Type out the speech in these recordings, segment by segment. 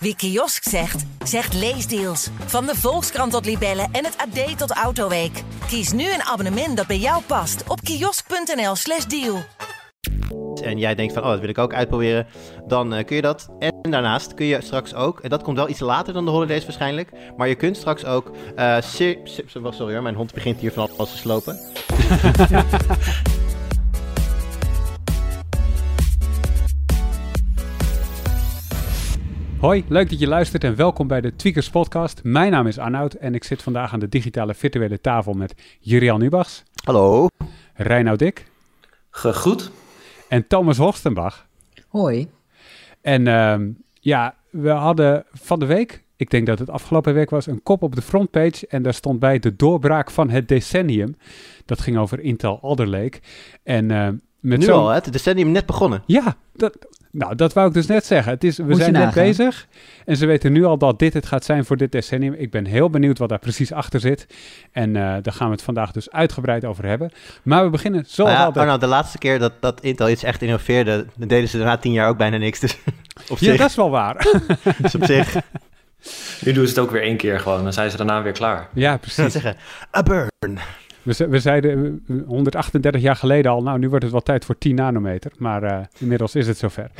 Wie kiosk zegt, zegt leesdeals. Van de Volkskrant tot Libellen en het AD tot Autoweek. Kies nu een abonnement dat bij jou past op kiosk.nl/slash deal. En jij denkt van, oh, dat wil ik ook uitproberen. Dan uh, kun je dat. En daarnaast kun je straks ook, en dat komt wel iets later dan de holidays waarschijnlijk. Maar je kunt straks ook. Uh, sorry hoor, mijn hond begint hier van alles te slopen. Hoi, leuk dat je luistert en welkom bij de Tweakers Podcast. Mijn naam is Arnoud en ik zit vandaag aan de digitale virtuele tafel met Jurian Nubachs. Hallo. Reinoud Dik. Gegroet. En Thomas Horstenbach. Hoi. En uh, ja, we hadden van de week, ik denk dat het afgelopen week was, een kop op de frontpage. En daar stond bij de doorbraak van het decennium. Dat ging over Intel Alder Lake. En uh, met nu al, hè? Het decennium net begonnen. Ja, dat, nou, dat wou ik dus net zeggen. Het is, we zijn net bezig en ze weten nu al dat dit het gaat zijn voor dit decennium. Ik ben heel benieuwd wat daar precies achter zit. En uh, daar gaan we het vandaag dus uitgebreid over hebben. Maar we beginnen zoals nou ja, altijd. Oh, nou, de laatste keer dat, dat Intel iets echt innoveerde, dan deden ze na tien jaar ook bijna niks. Dus op ja, dat is wel waar. dus op zich... Nu doen ze het ook weer één keer gewoon, dan zijn ze daarna weer klaar. Ja, precies. zeggen, a burn. We, we, zeiden 138 jaar geleden al, nou nu wordt het wel tijd voor 10 nanometer, maar uh, inmiddels is het zover.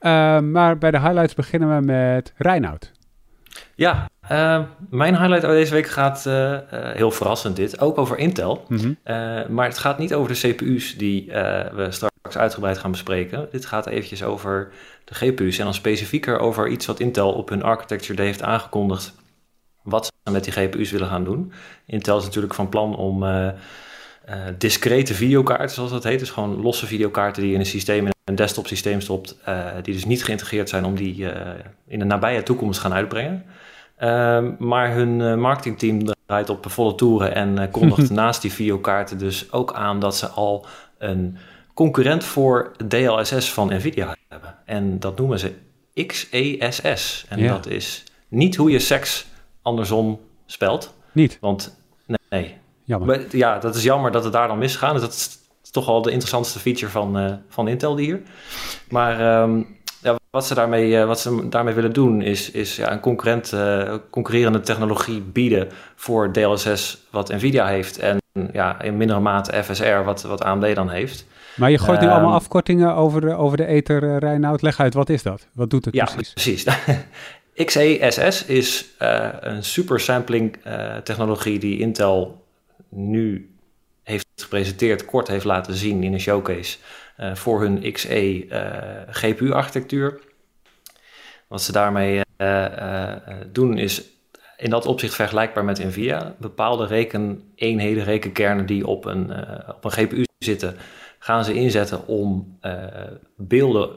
Uh, maar bij de highlights beginnen we met Reinoud. Ja, uh, mijn highlight deze week gaat heel verrassend dit, ook over Intel. Mm -hmm. maar het gaat niet over de CPU's die we straks uitgebreid gaan bespreken. Dit gaat eventjes over de GPU's en dan specifieker over iets wat Intel op hun Architecture Day heeft aangekondigd wat ze met die GPU's willen gaan doen. Intel is natuurlijk van plan om uh, uh, discrete videokaarten, zoals dat heet, dus gewoon losse videokaarten die je in een systeem, in een desktop systeem stopt, uh, die dus niet geïntegreerd zijn om die in de nabije toekomst gaan uitbrengen. Ehm, maar hun marketingteam draait op volle toeren en kondigt naast die videokaarten dus ook aan dat ze al een concurrent voor DLSS van Nvidia hebben. En dat noemen ze XESS. En ja. dat is niet hoe je seks andersom spelt. Niet? Want nee. Jammer. Ja, dat is jammer dat het daar dan misgaan. Dus dat is toch wel de interessantste feature van, uh, van Intel hier. Maar um, ja, wat, ze daarmee, uh, wat ze daarmee willen doen is, is ja, een concurrent, uh, concurrerende technologie bieden voor DLSS wat Nvidia heeft. En ja, in mindere mate FSR wat, wat AMD dan heeft. Maar je gooit nu um, allemaal afkortingen over de, over de ether, Reinoud. Leg uit, wat is dat? Wat doet het ja, precies? precies. XeSS is uh, een super sampling uh, technologie die Intel nu heeft gepresenteerd, kort heeft laten zien in een showcase uh, voor hun XE GPU architectuur. Wat ze daarmee doen is in dat opzicht vergelijkbaar met NVIDIA. Bepaalde rekeneenheden, rekenkernen die op een, op een GPU zitten, gaan ze inzetten om beelden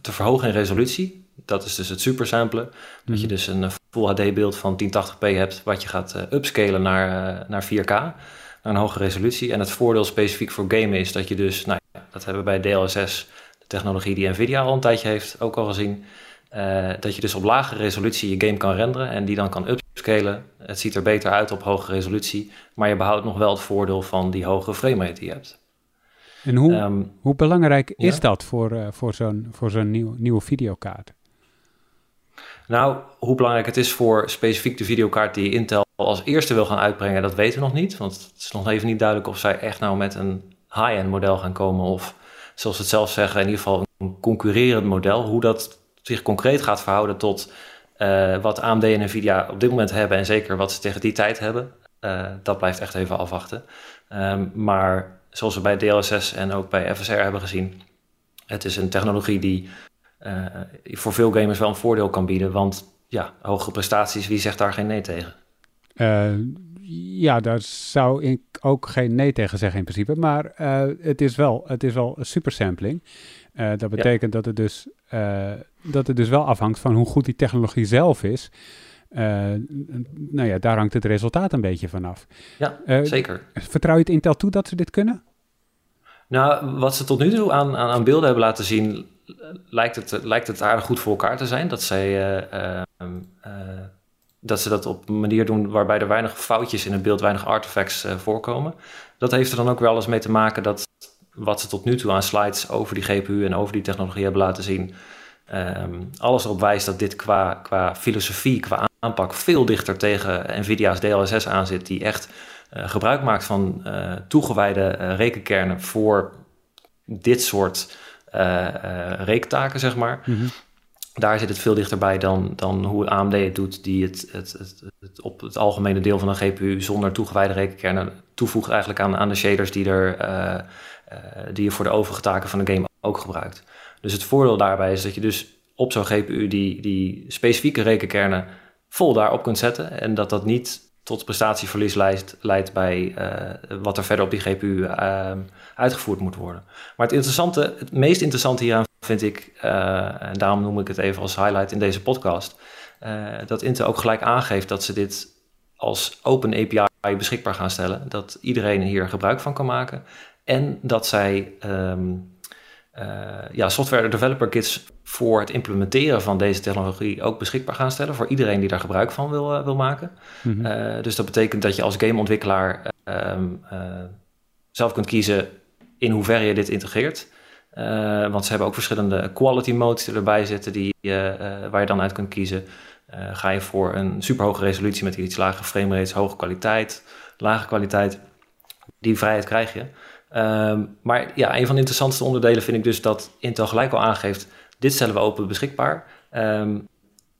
te verhogen in resolutie. Dat is dus het supersamplen. Mm. Dat je dus een Full HD beeld van 1080p hebt, wat je gaat uh, upscalen naar, uh, naar 4K, naar een hoge resolutie. En het voordeel specifiek voor gamen is dat je dus, nou ja, dat hebben we bij DLSS, de technologie die Nvidia al een tijdje heeft, ook al gezien, uh, dat je dus op lage resolutie je game kan renderen en die dan kan upscalen. Het ziet er beter uit op hoge resolutie, maar je behoudt nog wel het voordeel van die hoge framerate die je hebt. En hoe, um, hoe belangrijk is dat voor, voor zo'n voor zo'n nieuw, nieuwe videokaart? Nou, hoe belangrijk het is voor specifiek de videokaart die Intel als eerste wil gaan uitbrengen, dat weten we nog niet. Want het is nog even niet duidelijk of zij echt nou met een high-end model gaan komen. Of zoals ze het zelf zeggen, in ieder geval een concurrerend model. Hoe dat zich concreet gaat verhouden tot uh, wat AMD en Nvidia op dit moment hebben. En zeker wat ze tegen die tijd hebben. Uh, dat blijft echt even afwachten. Um, maar zoals we bij DLSS en ook bij FSR hebben gezien. Het is een technologie die uh, voor veel gamers wel een voordeel kan bieden. Want ja, hogere prestaties, wie zegt daar geen nee tegen? Uh, ja, daar zou ik ook geen nee tegen zeggen in principe. Maar uh, het, is wel, het is wel super sampling. dat betekent ja. dat, het dus, dat het dus wel afhangt van hoe goed die technologie zelf is. nou ja, daar hangt het resultaat een beetje vanaf. Ja, zeker. Vertrouw je het Intel toe dat ze dit kunnen? Nou, wat ze tot nu toe aan, aan, aan beelden hebben laten zien, lijkt het, lijkt het aardig goed voor elkaar te zijn. Dat, zij, uh, uh, uh, dat ze dat op een manier doen waarbij er weinig foutjes in het beeld, weinig artifacts voorkomen. Dat heeft er dan ook wel eens mee te maken dat wat ze tot nu toe aan slides over die GPU en over die technologie hebben laten zien, Ehm, alles erop wijst dat dit qua, qua filosofie, qua aanpak veel dichter tegen NVIDIA's DLSS aanzit, die echt gebruik maakt van toegewijde rekenkernen voor dit soort reektaken, zeg maar. Mm -hmm. Daar zit het veel dichterbij dan, dan hoe AMD het doet, die het, het, het, het, op het algemene deel van een GPU zonder toegewijde rekenkernen toevoegt eigenlijk aan, aan de shaders die, er, die je voor de overige taken van de game ook gebruikt. Dus het voordeel daarbij is dat je dus op zo'n GPU die, die specifieke rekenkernen vol daarop kunt zetten. En dat dat niet tot prestatieverlies leidt, leidt bij uh, wat er verder op die GPU uh, uitgevoerd moet worden. Maar het interessante, het meest interessante hieraan vind ik, uh, en daarom noem ik het even als highlight in deze podcast, dat Intel ook gelijk aangeeft dat ze dit als open API beschikbaar gaan stellen. Dat iedereen hier gebruik van kan maken. En dat zij um, ja, software developer kits voor het implementeren van deze technologie ook beschikbaar gaan stellen voor iedereen die daar gebruik van wil, uh, wil maken. Mm -hmm. uh, dus dat betekent dat je als gameontwikkelaar uh, zelf kunt kiezen in hoeverre je dit integreert. want ze hebben ook verschillende quality modes die erbij zitten die, waar je dan uit kunt kiezen. ga je voor een superhoge resolutie met iets lage frame rates, hoge kwaliteit, lage kwaliteit. Die vrijheid krijg je. Um, maar ja, een van de interessantste onderdelen vind ik dus dat Intel gelijk al aangeeft dit stellen we open beschikbaar. Um,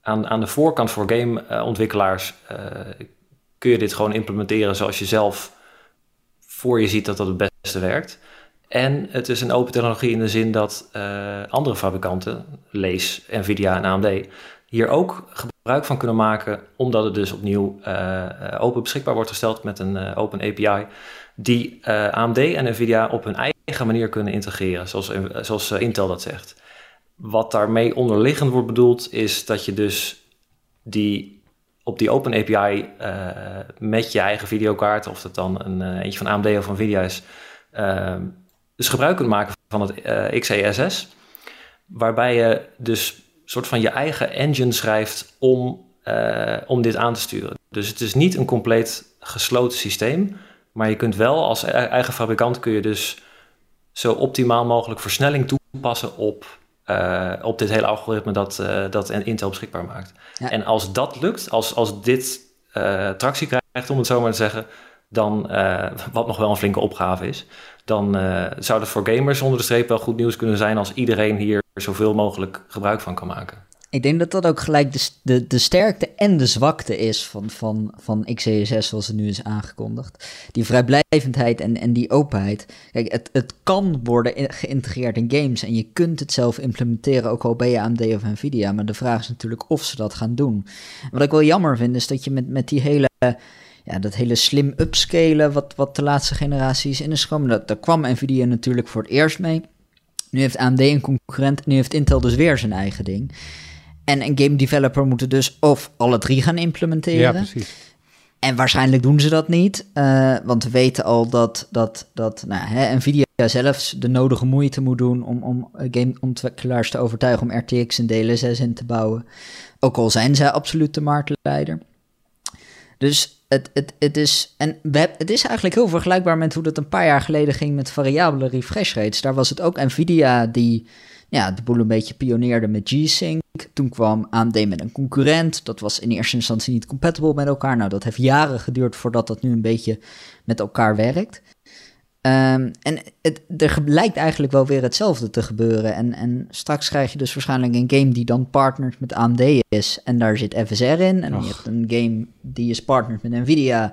aan, aan de voorkant voor gameontwikkelaars uh, kun je dit gewoon implementeren zoals je zelf voor je ziet dat dat het beste werkt. En het is een open technologie in de zin dat uh, andere fabrikanten, lees Nvidia en AMD, hier ook gebruik van kunnen maken, omdat het dus opnieuw uh, open beschikbaar wordt gesteld met een open API, die AMD en Nvidia op hun eigen manier kunnen integreren, zoals, zoals Intel dat zegt. Wat daarmee onderliggend wordt bedoeld, is dat je dus die op die Open API met je eigen videokaart, of dat dan een eentje van AMD of van Nvidia is, uh, dus gebruik kunt maken van het XeSS, waarbij je dus soort van je eigen engine schrijft om, om dit aan te sturen. Dus het is niet een compleet gesloten systeem, maar je kunt wel als eigen fabrikant kun je dus zo optimaal mogelijk versnelling toepassen op uh, op dit hele algoritme dat, uh, dat Intel beschikbaar maakt. Ja. En als dat lukt, als, als dit uh, tractie krijgt, om het zo maar te zeggen, dan, wat nog wel een flinke opgave is, dan zou dat voor gamers onder de streep wel goed nieuws kunnen zijn als iedereen hier zoveel mogelijk gebruik van kan maken. Ik denk dat dat ook gelijk de, de, de sterkte en de zwakte is van, van, van XCSS zoals het nu is aangekondigd. Die vrijblijvendheid en, en die openheid. Kijk, het, het kan worden geïntegreerd in games en je kunt het zelf implementeren, ook al ben je AMD of Nvidia. Maar de vraag is natuurlijk of ze dat gaan doen. Wat ik wel jammer vind, is dat je met, met die hele ja, dat hele slim upscalen, wat, wat de laatste generaties in is gekomen, dat, daar kwam Nvidia natuurlijk voor het eerst mee. Nu heeft AMD een concurrent en nu heeft Intel dus weer zijn eigen ding. En een game developer moet dus of alle drie gaan implementeren. Ja, precies. En waarschijnlijk doen ze dat niet, uh, want we weten al dat, dat, dat nou, hè, Nvidia zelf de nodige moeite moet doen om, om gameontwikkelaars te overtuigen om RTX en DLSS in te bouwen. Ook al zijn zij absoluut de marktleider. Dus het, het, het, is, en het is eigenlijk heel vergelijkbaar met hoe dat een paar jaar geleden ging met variabele refresh rates. Daar was het ook Nvidia die ja, de boel een beetje pioneerde met G-Sync. Toen kwam AMD met een concurrent. Dat was in eerste instantie niet compatible met elkaar. Nou, dat heeft jaren geduurd voordat dat nu een beetje met elkaar werkt. Um, en het, er lijkt eigenlijk wel weer hetzelfde te gebeuren. En, en straks krijg je dus waarschijnlijk een game die dan partnert met AMD is. En daar zit FSR in. En Och. je hebt een game die is partnert met Nvidia.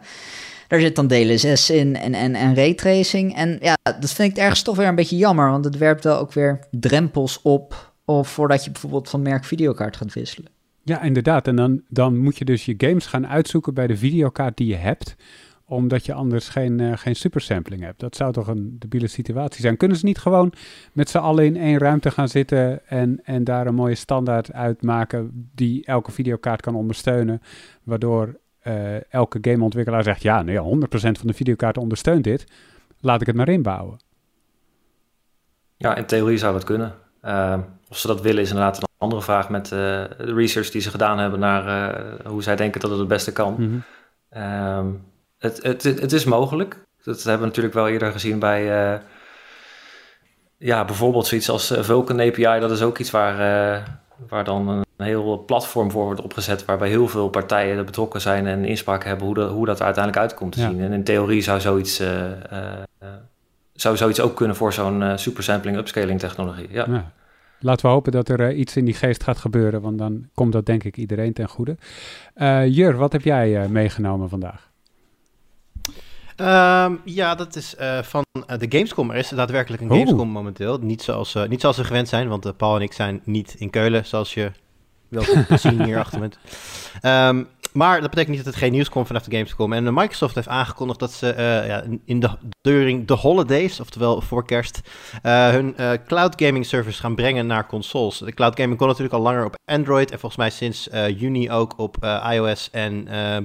Daar zit dan DLSS in en, en, en raytracing. En ja, dat vind ik ergens toch weer een beetje jammer. Want het werpt wel ook weer drempels op. Of voordat je bijvoorbeeld van merk videokaart gaat wisselen. Ja, inderdaad. En dan, dan moet je dus je games gaan uitzoeken bij de videokaart die je hebt omdat je anders geen, uh, geen supersampling hebt. Dat zou toch een debiele situatie zijn. Kunnen ze niet gewoon met z'n allen in één ruimte gaan zitten en, en daar een mooie standaard uitmaken die elke videokaart kan ondersteunen, waardoor uh, elke gameontwikkelaar zegt, ja, nee, 100% van de videokaarten ondersteunt dit, laat ik het maar inbouwen. Ja, in theorie zou dat kunnen. Uh, of ze dat willen is inderdaad een andere vraag met uh, de research die ze gedaan hebben naar hoe zij denken dat het het beste kan. Mm -hmm. het, het, het is mogelijk. Dat hebben we natuurlijk wel eerder gezien bij ja, bijvoorbeeld zoiets als Vulkan API. Dat is ook iets waar waar dan een heel platform voor wordt opgezet, waarbij heel veel partijen er betrokken zijn en inspraak hebben hoe, dat hoe dat er uiteindelijk uitkomt te zien. En in theorie zou zoiets, zou zoiets ook kunnen voor zo'n supersampling upscaling technologie. Ja. ja. Laten we hopen dat er iets in die geest gaat gebeuren, want dan komt dat denk ik iedereen ten goede. Jur, wat heb jij meegenomen vandaag? Ehm, ja, dat is uh, van uh, de Gamescom. Er is daadwerkelijk een Gamescom momenteel. Niet zoals, uh, niet zoals we gewend zijn, want Paul en ik zijn niet in Keulen, zoals je wel kunt zien hier achter me. Um, maar dat betekent niet dat het geen nieuws komt vanaf de Gamescom. En Microsoft heeft aangekondigd dat ze ja, in de, during de holidays, oftewel voor kerst, hun cloud gaming service gaan brengen naar consoles. De cloud gaming kon natuurlijk al langer op Android en volgens mij sinds juni ook op iOS en ehm,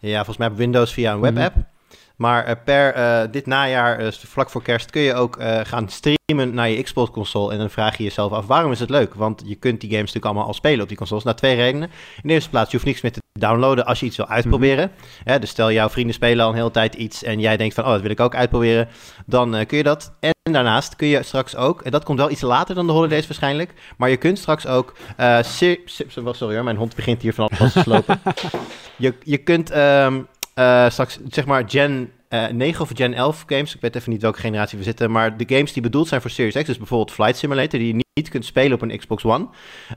ja, volgens mij op Windows via een webapp. Mm maar uh, per uh, dit najaar, uh, vlak voor kerst, kun je ook gaan streamen naar je Xbox-console. En dan vraag je jezelf af, waarom is het leuk? Want je kunt die games natuurlijk allemaal al spelen op die consoles. Nou, twee redenen. In de eerste plaats, je hoeft niks meer te downloaden als je iets wil uitproberen. Mm dus stel, jouw vrienden spelen al een hele tijd iets en jij denkt van, oh, dat wil ik ook uitproberen. Dan kun je dat. En daarnaast kun je straks ook, en dat komt wel iets later dan de holidays waarschijnlijk, maar je kunt straks ook, sorry hoor, mijn hond begint hier van alles te slopen. je, je kunt... Um, uh, straks, zeg maar, Gen uh, eh, 9 of Gen 11 games. Ik weet even niet welke generatie we zitten. Maar de games die bedoeld zijn voor Series X, dus bijvoorbeeld Flight Simulator, die niet kunt spelen op een Xbox One,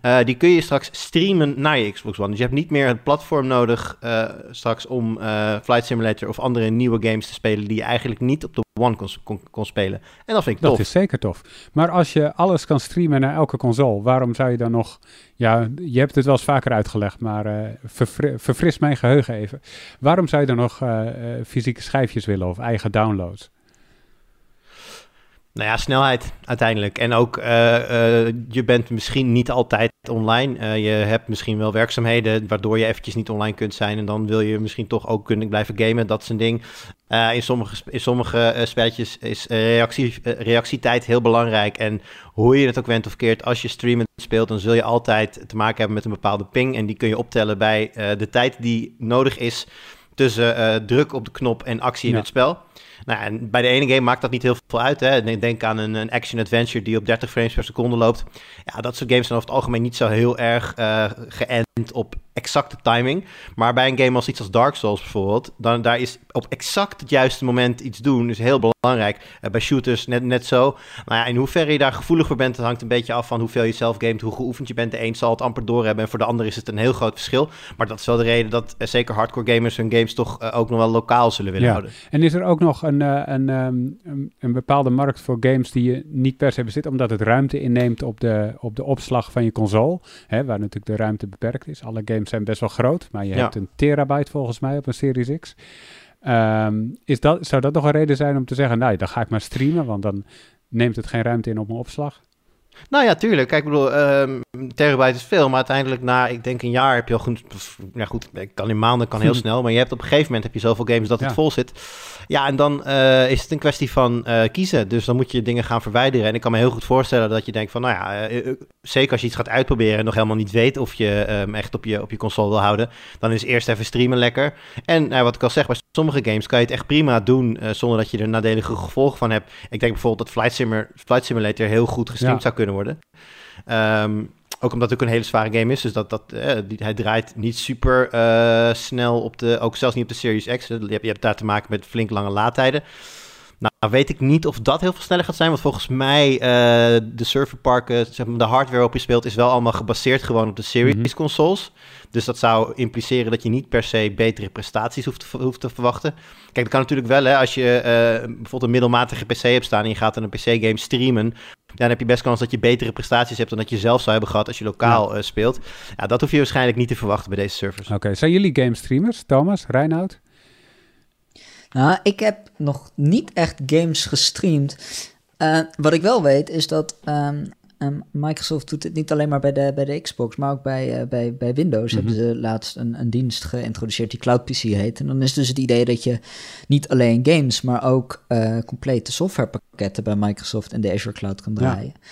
uh, die kun je straks streamen naar je Xbox One. Dus je hebt niet meer het platform nodig uh, straks om Flight Simulator of andere nieuwe games te spelen die je eigenlijk niet op de One kon, kon, spelen. En dat vind ik tof. Dat is zeker tof. Maar als je alles kan streamen naar elke console, waarom zou je dan nog... Ja, je hebt het wel eens vaker uitgelegd, maar uh, verfris mijn geheugen even. Waarom zou je dan nog fysieke schijfjes willen of eigen downloads? Nou ja, snelheid uiteindelijk. En ook, uh, uh, je bent misschien niet altijd online. Uh, je hebt misschien wel werkzaamheden waardoor je eventjes niet online kunt zijn. En dan wil je misschien toch ook kunnen blijven gamen. Dat is een ding. in sommige, in sommige spelletjes is reactie, reactietijd heel belangrijk. En hoe je het ook went of keert, als je streamen speelt, dan zul je altijd te maken hebben met een bepaalde ping. En die kun je optellen bij de tijd die nodig is tussen druk op de knop en actie in het spel. Nou, en bij de ene game maakt dat niet heel veel uit. Hè. Denk aan een, een action-adventure die op 30 frames per seconde loopt. Ja, dat soort games zijn over het algemeen niet zo heel erg uh, geënt op exacte timing. Maar bij een game als iets als Dark Souls bijvoorbeeld, dan daar is op exact het juiste moment iets doen is heel belangrijk. Uh, bij shooters net, net zo. Maar ja, in hoeverre je daar gevoelig voor bent, dat hangt een beetje af van hoeveel je zelf gamet, hoe geoefend je bent. De een zal het amper doorhebben en voor de ander is het een heel groot verschil. Maar dat is wel de reden dat uh, zeker hardcore gamers hun games toch ook nog wel lokaal zullen willen houden. En is er ook nog een, een, um, een, een, bepaalde markt voor games die je niet per se bezit, omdat het ruimte inneemt op de, op de opslag van je console, hè, waar natuurlijk de ruimte beperkt is. Alle games zijn best wel groot, maar je hebt een terabyte volgens mij op een Series X. Ehm, is dat, zou dat nog een reden zijn om te zeggen, nou, dan ga ik maar streamen, want dan neemt het geen ruimte in op mijn opslag? Nou ja, tuurlijk. Kijk, ik bedoel, um, terabyte is veel, maar uiteindelijk na, ik denk een jaar heb je al goed, ja goed, kan in maanden, kan heel snel, maar je hebt op een gegeven moment heb je zoveel games dat het vol zit. Ja, en dan uh, is het een kwestie van uh, kiezen. Dus dan moet je dingen gaan verwijderen. En ik kan me heel goed voorstellen dat je denkt van, nou ja, uh, zeker als je iets gaat uitproberen en nog helemaal niet weet of je um, echt op je, op je console wil houden, dan is eerst even streamen lekker. En nou, wat ik al zeg, bij sommige games kan je het echt prima doen zonder dat je er nadelige gevolgen van hebt. Ik denk bijvoorbeeld dat Flight, Simmer, Flight Simulator heel goed gestreamd ja. zou kunnen worden. Um, ook omdat het ook een hele zware game is. Dus dat, dat, eh, hij draait niet super uh, snel op de... Ook zelfs niet op de Series X. Je hebt, je hebt daar te maken met flink lange laadtijden. Nou, weet ik niet of dat heel veel sneller gaat zijn. Want volgens mij, uh, de serverparken, zeg maar, de hardware waarop je speelt, is wel allemaal gebaseerd gewoon op de Series mm -hmm. consoles. Dus dat zou impliceren dat je niet per se betere prestaties hoeft te, hoeft te verwachten. Kijk, dat kan natuurlijk wel, hè. Als je uh, bijvoorbeeld een middelmatige PC hebt staan en je gaat een PC-game streamen, dan heb je best kans dat je betere prestaties hebt dan dat je zelf zou hebben gehad als je lokaal ja. uh, speelt. Ja, dat hoef je waarschijnlijk niet te verwachten bij deze servers. Oké, okay. zijn jullie game streamers, Thomas, Reinoud? Nou, ik heb nog niet echt games gestreamd. Uh, wat ik wel weet is dat um, um, Microsoft doet het niet alleen maar bij de, bij de Xbox, maar ook bij, uh, bij, bij Windows. Mm -hmm. Hebben ze laatst een, een dienst geïntroduceerd die Cloud PC heet. En dan is dus het idee dat je niet alleen games, maar ook uh, complete softwarepakketten bij Microsoft en de Azure Cloud kan draaien. Ja.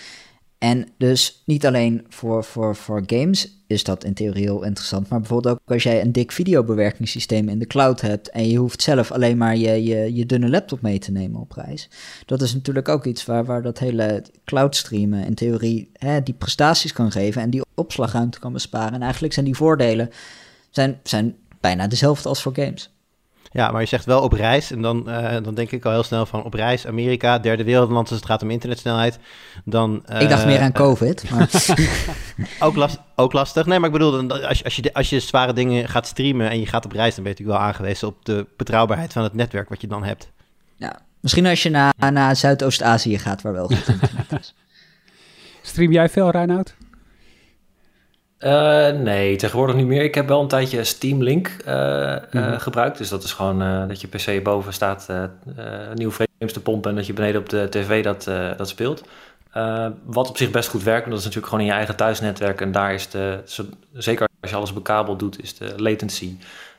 En dus niet alleen voor, voor, voor games is dat in theorie heel interessant, maar bijvoorbeeld ook als jij een dik videobewerkingssysteem in de cloud hebt en je hoeft zelf alleen maar je, je, je dunne laptop mee te nemen op reis. Dat is natuurlijk ook iets waar, waar dat hele cloud streamen in theorie hè, die prestaties kan geven en die opslagruimte kan besparen. En eigenlijk zijn die voordelen zijn, zijn bijna dezelfde als voor games. Ja, maar je zegt wel op reis. En dan, uh, dan denk ik al heel snel van op reis, Amerika, derde wereldland als het gaat om internetsnelheid. Dan, uh, ik dacht meer aan COVID. Maar... ook, last, ook lastig. Nee, maar ik bedoel, als je, als, je, als je zware dingen gaat streamen en je gaat op reis, dan ben je natuurlijk wel aangewezen op de betrouwbaarheid van het netwerk wat je dan hebt. Ja, misschien als je naar, naar Zuidoost-Azië gaat, waar wel goed internet is. Stream jij veel, Reinoud? Uh, nee, tegenwoordig niet meer. Ik heb wel een tijdje Steam Link uh, mm gebruikt. Dus dat is gewoon dat je PC boven staat nieuwe frames te pompen en dat je beneden op de tv dat, dat speelt. wat op zich best goed werkt, want dat is natuurlijk gewoon in je eigen thuisnetwerk. En daar is de, zeker als je alles bekabeld doet, is de latency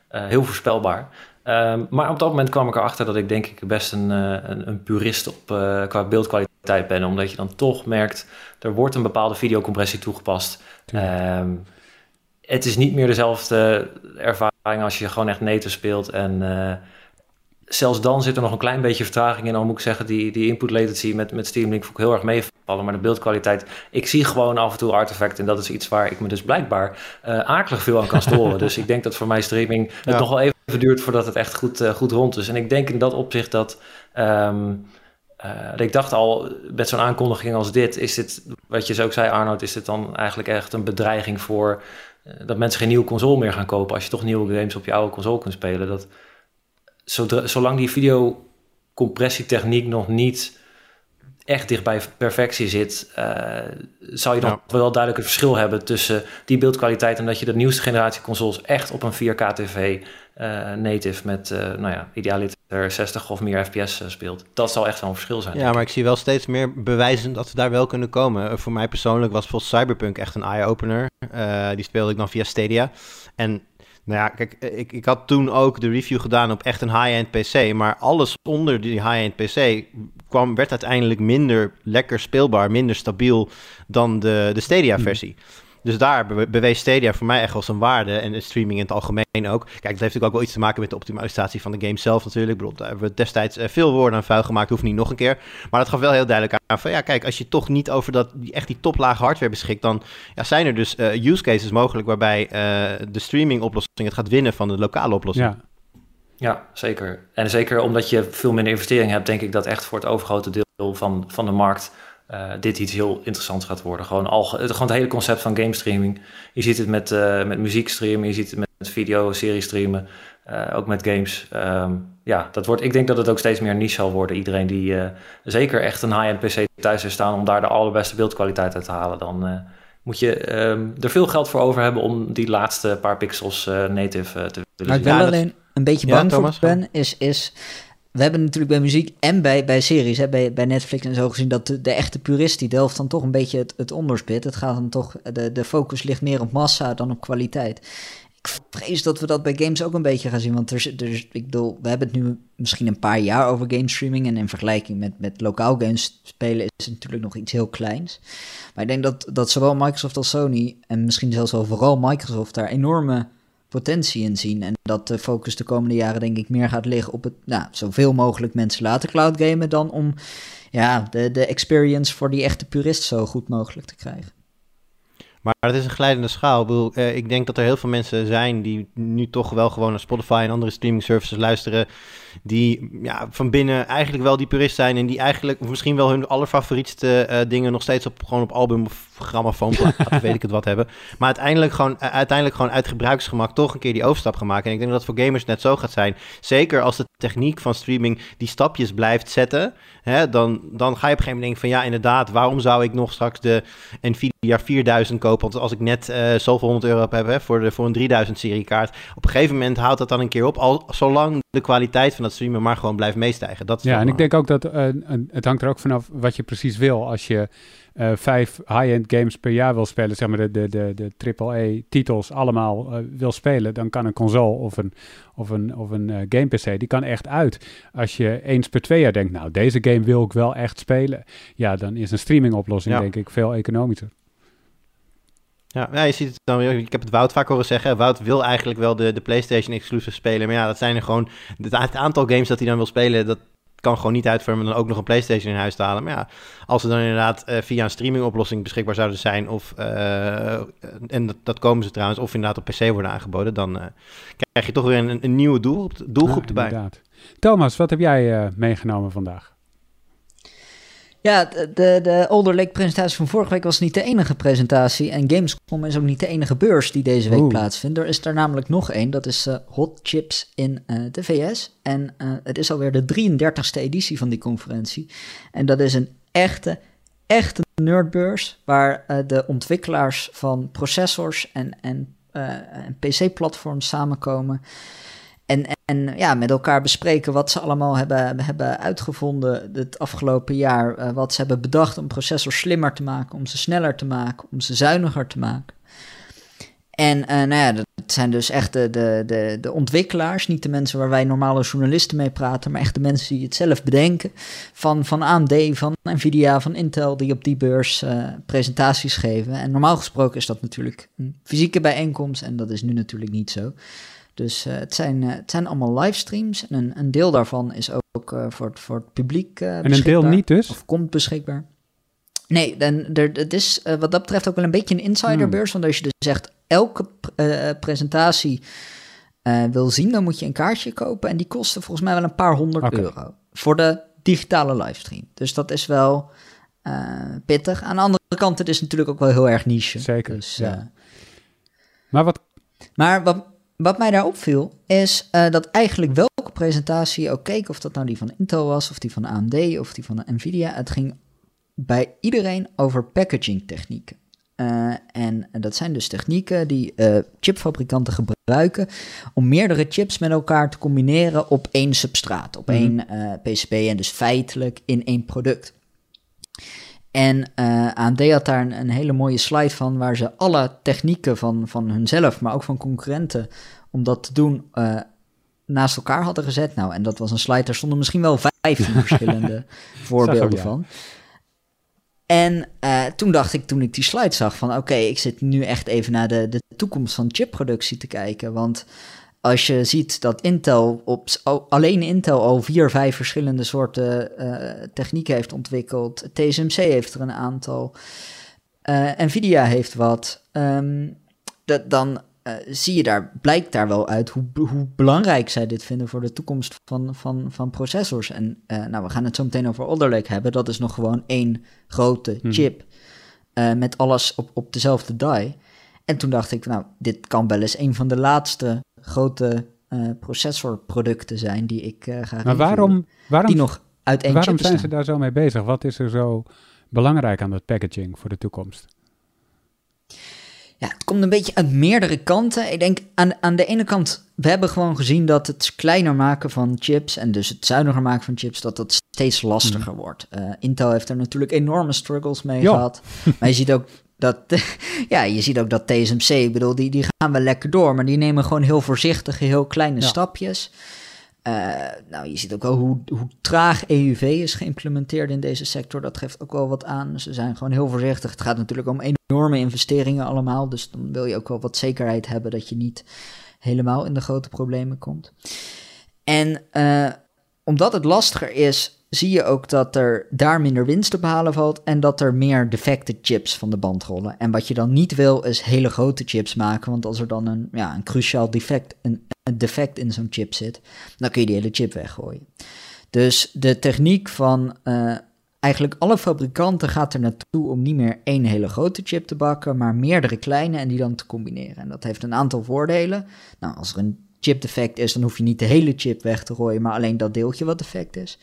heel voorspelbaar. Ehm, maar op dat moment kwam ik erachter dat ik denk ik best een, een, een purist op, qua beeldkwaliteit ben. Omdat je dan toch merkt, er wordt een bepaalde videocompressie toegepast. Um, het is niet meer dezelfde ervaring als je gewoon echt native speelt. En uh, zelfs dan zit er nog een klein beetje vertraging in. Al moet ik zeggen, die, die input latency met, met Steam Link vond ik heel erg meevallen. Maar de beeldkwaliteit, ik zie gewoon af en toe artefacten. En dat is iets waar ik me dus blijkbaar uh, akelig veel aan kan storen. dus ik denk dat voor mij streaming het nog wel even duurt voordat het echt goed, uh, goed rond is. En ik denk in dat opzicht dat... Um, uh, ik dacht al, met zo'n aankondiging als dit, is dit, wat je zo ook zei Arnold, is dit dan eigenlijk echt een bedreiging voor uh, dat mensen geen nieuwe console meer gaan kopen als je toch nieuwe games op je oude console kunt spelen. Dat, zodra, zolang die videocompressietechniek nog niet echt dicht bij perfectie zit, uh, zou je dan ja. wel duidelijk het verschil hebben tussen die beeldkwaliteit en dat je de nieuwste generatie consoles echt op een 4K TV uh, native met, uh, nou ja, idealiter 60 of meer fps speelt. Dat zal echt wel een verschil zijn. Ja, maar ik zie wel steeds meer bewijzen dat we daar wel kunnen komen. voor mij persoonlijk was volgens Cyberpunk echt een eye-opener. die speelde ik dan via Stadia. En nou ja, kijk, ik, ik had toen ook de review gedaan op echt een high-end PC. Maar alles onder die high-end PC kwam, werd uiteindelijk minder lekker speelbaar, minder stabiel dan de, de Stadia-versie. Dus daar bewees Stadia voor mij echt wel zijn waarde. En de streaming in het algemeen ook. Kijk, dat heeft natuurlijk ook wel iets te maken met de optimalisatie van de game zelf natuurlijk. Ik bedoel, daar hebben we destijds veel woorden aan vuil gemaakt. Hoeft niet nog een keer. Maar dat gaf wel heel duidelijk aan van... Ja, kijk, als je toch niet over dat, echt die toplage hardware beschikt... dan ja, zijn er dus uh, use cases mogelijk... waarbij uh, de streaming oplossing het gaat winnen van de lokale oplossing. Ja. Ja, zeker. En zeker omdat je veel minder investering hebt... denk ik dat echt voor het overgrote deel van, van de markt uh, dit iets heel interessants gaat worden. Gewoon, al, het, gewoon het hele concept van game streaming. Je ziet het met, uh, met muziek streamen, je ziet het met video, serie streamen, uh, ook met games. Um, ja, dat wordt, ik denk dat het ook steeds meer niche zal worden. Iedereen die zeker echt een high-end PC thuis heeft staan om daar de allerbeste beeldkwaliteit uit te halen, dan moet je um, er veel geld voor over hebben om die laatste paar pixels native te willen Maar ik ben alleen een beetje bang ja, voor ben, is... is we hebben natuurlijk bij muziek en bij, bij series, hè, bij, bij Netflix en zo gezien, dat de, de echte purist die delft dan toch een beetje het, het onderspit. Het gaat dan toch, de, de focus ligt meer op massa dan op kwaliteit. Ik vrees dat we dat bij games ook een beetje gaan zien. Want er, er, ik bedoel, we hebben het nu misschien een paar jaar over game streaming. En in vergelijking met, met lokaal games spelen is het natuurlijk nog iets heel kleins. Maar ik denk dat, dat zowel Microsoft als Sony, en misschien zelfs wel vooral Microsoft, daar enorme potentie in zien. En dat de focus de komende jaren denk ik meer gaat liggen op het nou, zoveel mogelijk mensen laten cloud gamen dan om ja, de, de experience voor die echte purist zo goed mogelijk te krijgen. Maar het is een glijdende schaal. Ik, bedoel, eh, ik denk dat er heel veel mensen zijn die nu toch wel gewoon naar Spotify en andere streaming services luisteren. Die ja, van binnen eigenlijk wel die purist zijn. En die eigenlijk misschien wel hun allerfavorietste uh, dingen nog steeds op, gewoon op album of grammofoon weet ik het wat hebben. Maar uiteindelijk gewoon, uh, uiteindelijk gewoon uit gebruiksgemak toch een keer die overstap gaan maken. En ik denk dat dat voor gamers net zo gaat zijn. Zeker als de techniek van streaming die stapjes blijft zetten. Hè, dan, dan ga je op een gegeven moment denken van ja, inderdaad, waarom zou ik nog straks de Nvidia 4000 kopen? Want als ik net uh, zoveel 100 euro heb hè, voor, de, voor een 3000 serie kaart. Op een gegeven moment houdt dat dan een keer op. Al, zolang de kwaliteit van dat streamen maar gewoon blijft meestijgen. Dat is ja, en ik denk ook dat uh, het hangt er ook vanaf wat je precies wil. Als je uh, vijf high-end games per jaar wil spelen, zeg maar de, de, de, de AAA-titels allemaal uh, wil spelen, dan kan een console of een, of een, of een uh, game-PC, die kan echt uit. Als je eens per twee jaar denkt, nou, deze game wil ik wel echt spelen, ja, dan is een streaming-oplossing denk ik veel economischer. Ja, ja, je ziet het dan weer. Ik heb het Wout vaak horen zeggen. Wout wil eigenlijk wel de, de PlayStation exclusive spelen. Maar ja, dat zijn er gewoon. Het, aantal games dat hij dan wil spelen, dat kan gewoon niet uitvormen dan ook nog een PlayStation in huis te halen. Maar ja, als ze dan inderdaad uh, via een streamingoplossing beschikbaar zouden zijn. Of, uh, en dat, dat, komen ze trouwens, of inderdaad op PC worden aangeboden. Dan uh, krijg je toch weer een, een nieuwe doel, doelgroep ja, erbij. Inderdaad. Thomas, wat heb jij meegenomen vandaag? Ja, de, de, de Older Lake presentatie van vorige week was niet de enige presentatie. En Gamescom is ook niet de enige beurs die deze week plaatsvindt. Er is er namelijk nog één, dat is uh, Hot Chips in uh, de VS. En uh, het is alweer de 33ste editie van die conferentie. En dat is een echte, echte nerdbeurs waar de ontwikkelaars van processors en, en, en PC-platforms samenkomen. En, en ja, met elkaar bespreken wat ze allemaal hebben, hebben uitgevonden het afgelopen jaar. Uh, wat ze hebben bedacht om processors slimmer te maken, om ze sneller te maken, om ze zuiniger te maken. En uh, nou ja, dat zijn dus echt de, de, de, de, ontwikkelaars, niet de mensen waar wij normale journalisten mee praten, maar echt de mensen die het zelf bedenken. Van, van AMD, van Nvidia, van Intel, die op die beurs uh, presentaties geven. En normaal gesproken is dat natuurlijk een fysieke bijeenkomst en dat is nu natuurlijk niet zo. Dus uh, het, zijn, uh, het zijn allemaal livestreams. En een, een deel daarvan is ook uh, voor, het, voor het publiek En een deel niet dus? Of komt beschikbaar. Nee, dan, er, het is wat dat betreft ook wel een beetje een insiderbeurs. Hmm. Want als je dus echt elke presentatie wil zien, dan moet je een kaartje kopen. En die kosten volgens mij wel een paar honderd okay. euro. Voor de digitale livestream. Dus dat is wel pittig. Aan de andere kant, het is natuurlijk ook wel heel erg niche. Zeker, dus, ja. Maar wat... Maar wat, wat mij daar opviel, is uh, dat eigenlijk welke presentatie je ook keek, of dat nou die van Intel was, of die van AMD, of die van Nvidia, het ging bij iedereen over packaging technieken. Uh, en dat zijn dus technieken die uh, chipfabrikanten gebruiken om meerdere chips met elkaar te combineren op één substraat, op mm -hmm. één PCB en dus feitelijk in één product. En uh, eh, AMD had daar een, een, hele mooie slide van, waar ze alle technieken van, van hunzelf, maar ook van concurrenten, om dat te doen, uh, naast elkaar hadden gezet. Nou, en dat was een slide, daar stonden misschien wel vijf verschillende voorbeelden van. En uh, toen dacht ik, toen ik die slide zag, van oké, okay, ik zit nu echt even naar de, de toekomst van chipproductie te kijken. Want als je ziet dat Intel op alleen Intel al vier, vijf verschillende soorten uh, technieken heeft ontwikkeld. TSMC heeft er een aantal. Uh, Nvidia heeft wat. Um, dat, dan uh, zie je daar, blijkt daar wel uit hoe, hoe belangrijk zij dit vinden voor de toekomst van, van, van processors. En nou, we gaan het zo meteen over Alder Lake hebben. Dat is nog gewoon één grote hmm. chip met alles op, op dezelfde die. En toen dacht ik, nou, dit kan wel eens een van de laatste grote uh, processorproducten zijn die ik uh, ga Maar waarom, waarom, die nog uit één Waarom zijn ze daar zo mee bezig? Wat is er zo belangrijk aan dat packaging voor de toekomst? Ja, het komt een beetje uit meerdere kanten. Ik denk aan, aan de ene kant, we hebben gewoon gezien dat het kleiner maken van chips en dus het zuiniger maken van chips, dat dat steeds lastiger mm. wordt. Uh, Intel heeft er natuurlijk enorme struggles mee jo. gehad. Maar je ziet ook dat, ja, je ziet ook dat TSMC, ik bedoel, die, die gaan wel lekker door, maar die nemen gewoon heel voorzichtig heel kleine ja. stapjes. Uh, nou, je ziet ook wel hoe, hoe traag EUV is geïmplementeerd in deze sector. Dat geeft ook wel wat aan. Ze zijn gewoon heel voorzichtig. Het gaat natuurlijk om enorme investeringen allemaal. Dus dan wil je ook wel wat zekerheid hebben dat je niet helemaal in de grote problemen komt. En uh, omdat het lastiger is, zie je ook dat er daar minder winst te behalen valt en dat er meer defecte chips van de band rollen. En wat je dan niet wil is hele grote chips maken, want als er dan een, ja, een cruciaal defect, een, defect in zo'n chip zit, dan kun je die hele chip weggooien. Dus de techniek van uh, eigenlijk alle fabrikanten gaat er naartoe om niet meer één hele grote chip te bakken, maar meerdere kleine en die dan te combineren. En dat heeft een aantal voordelen. Nou, als er een chip defect is, dan hoef je niet de hele chip weg te gooien, maar alleen dat deeltje wat defect is.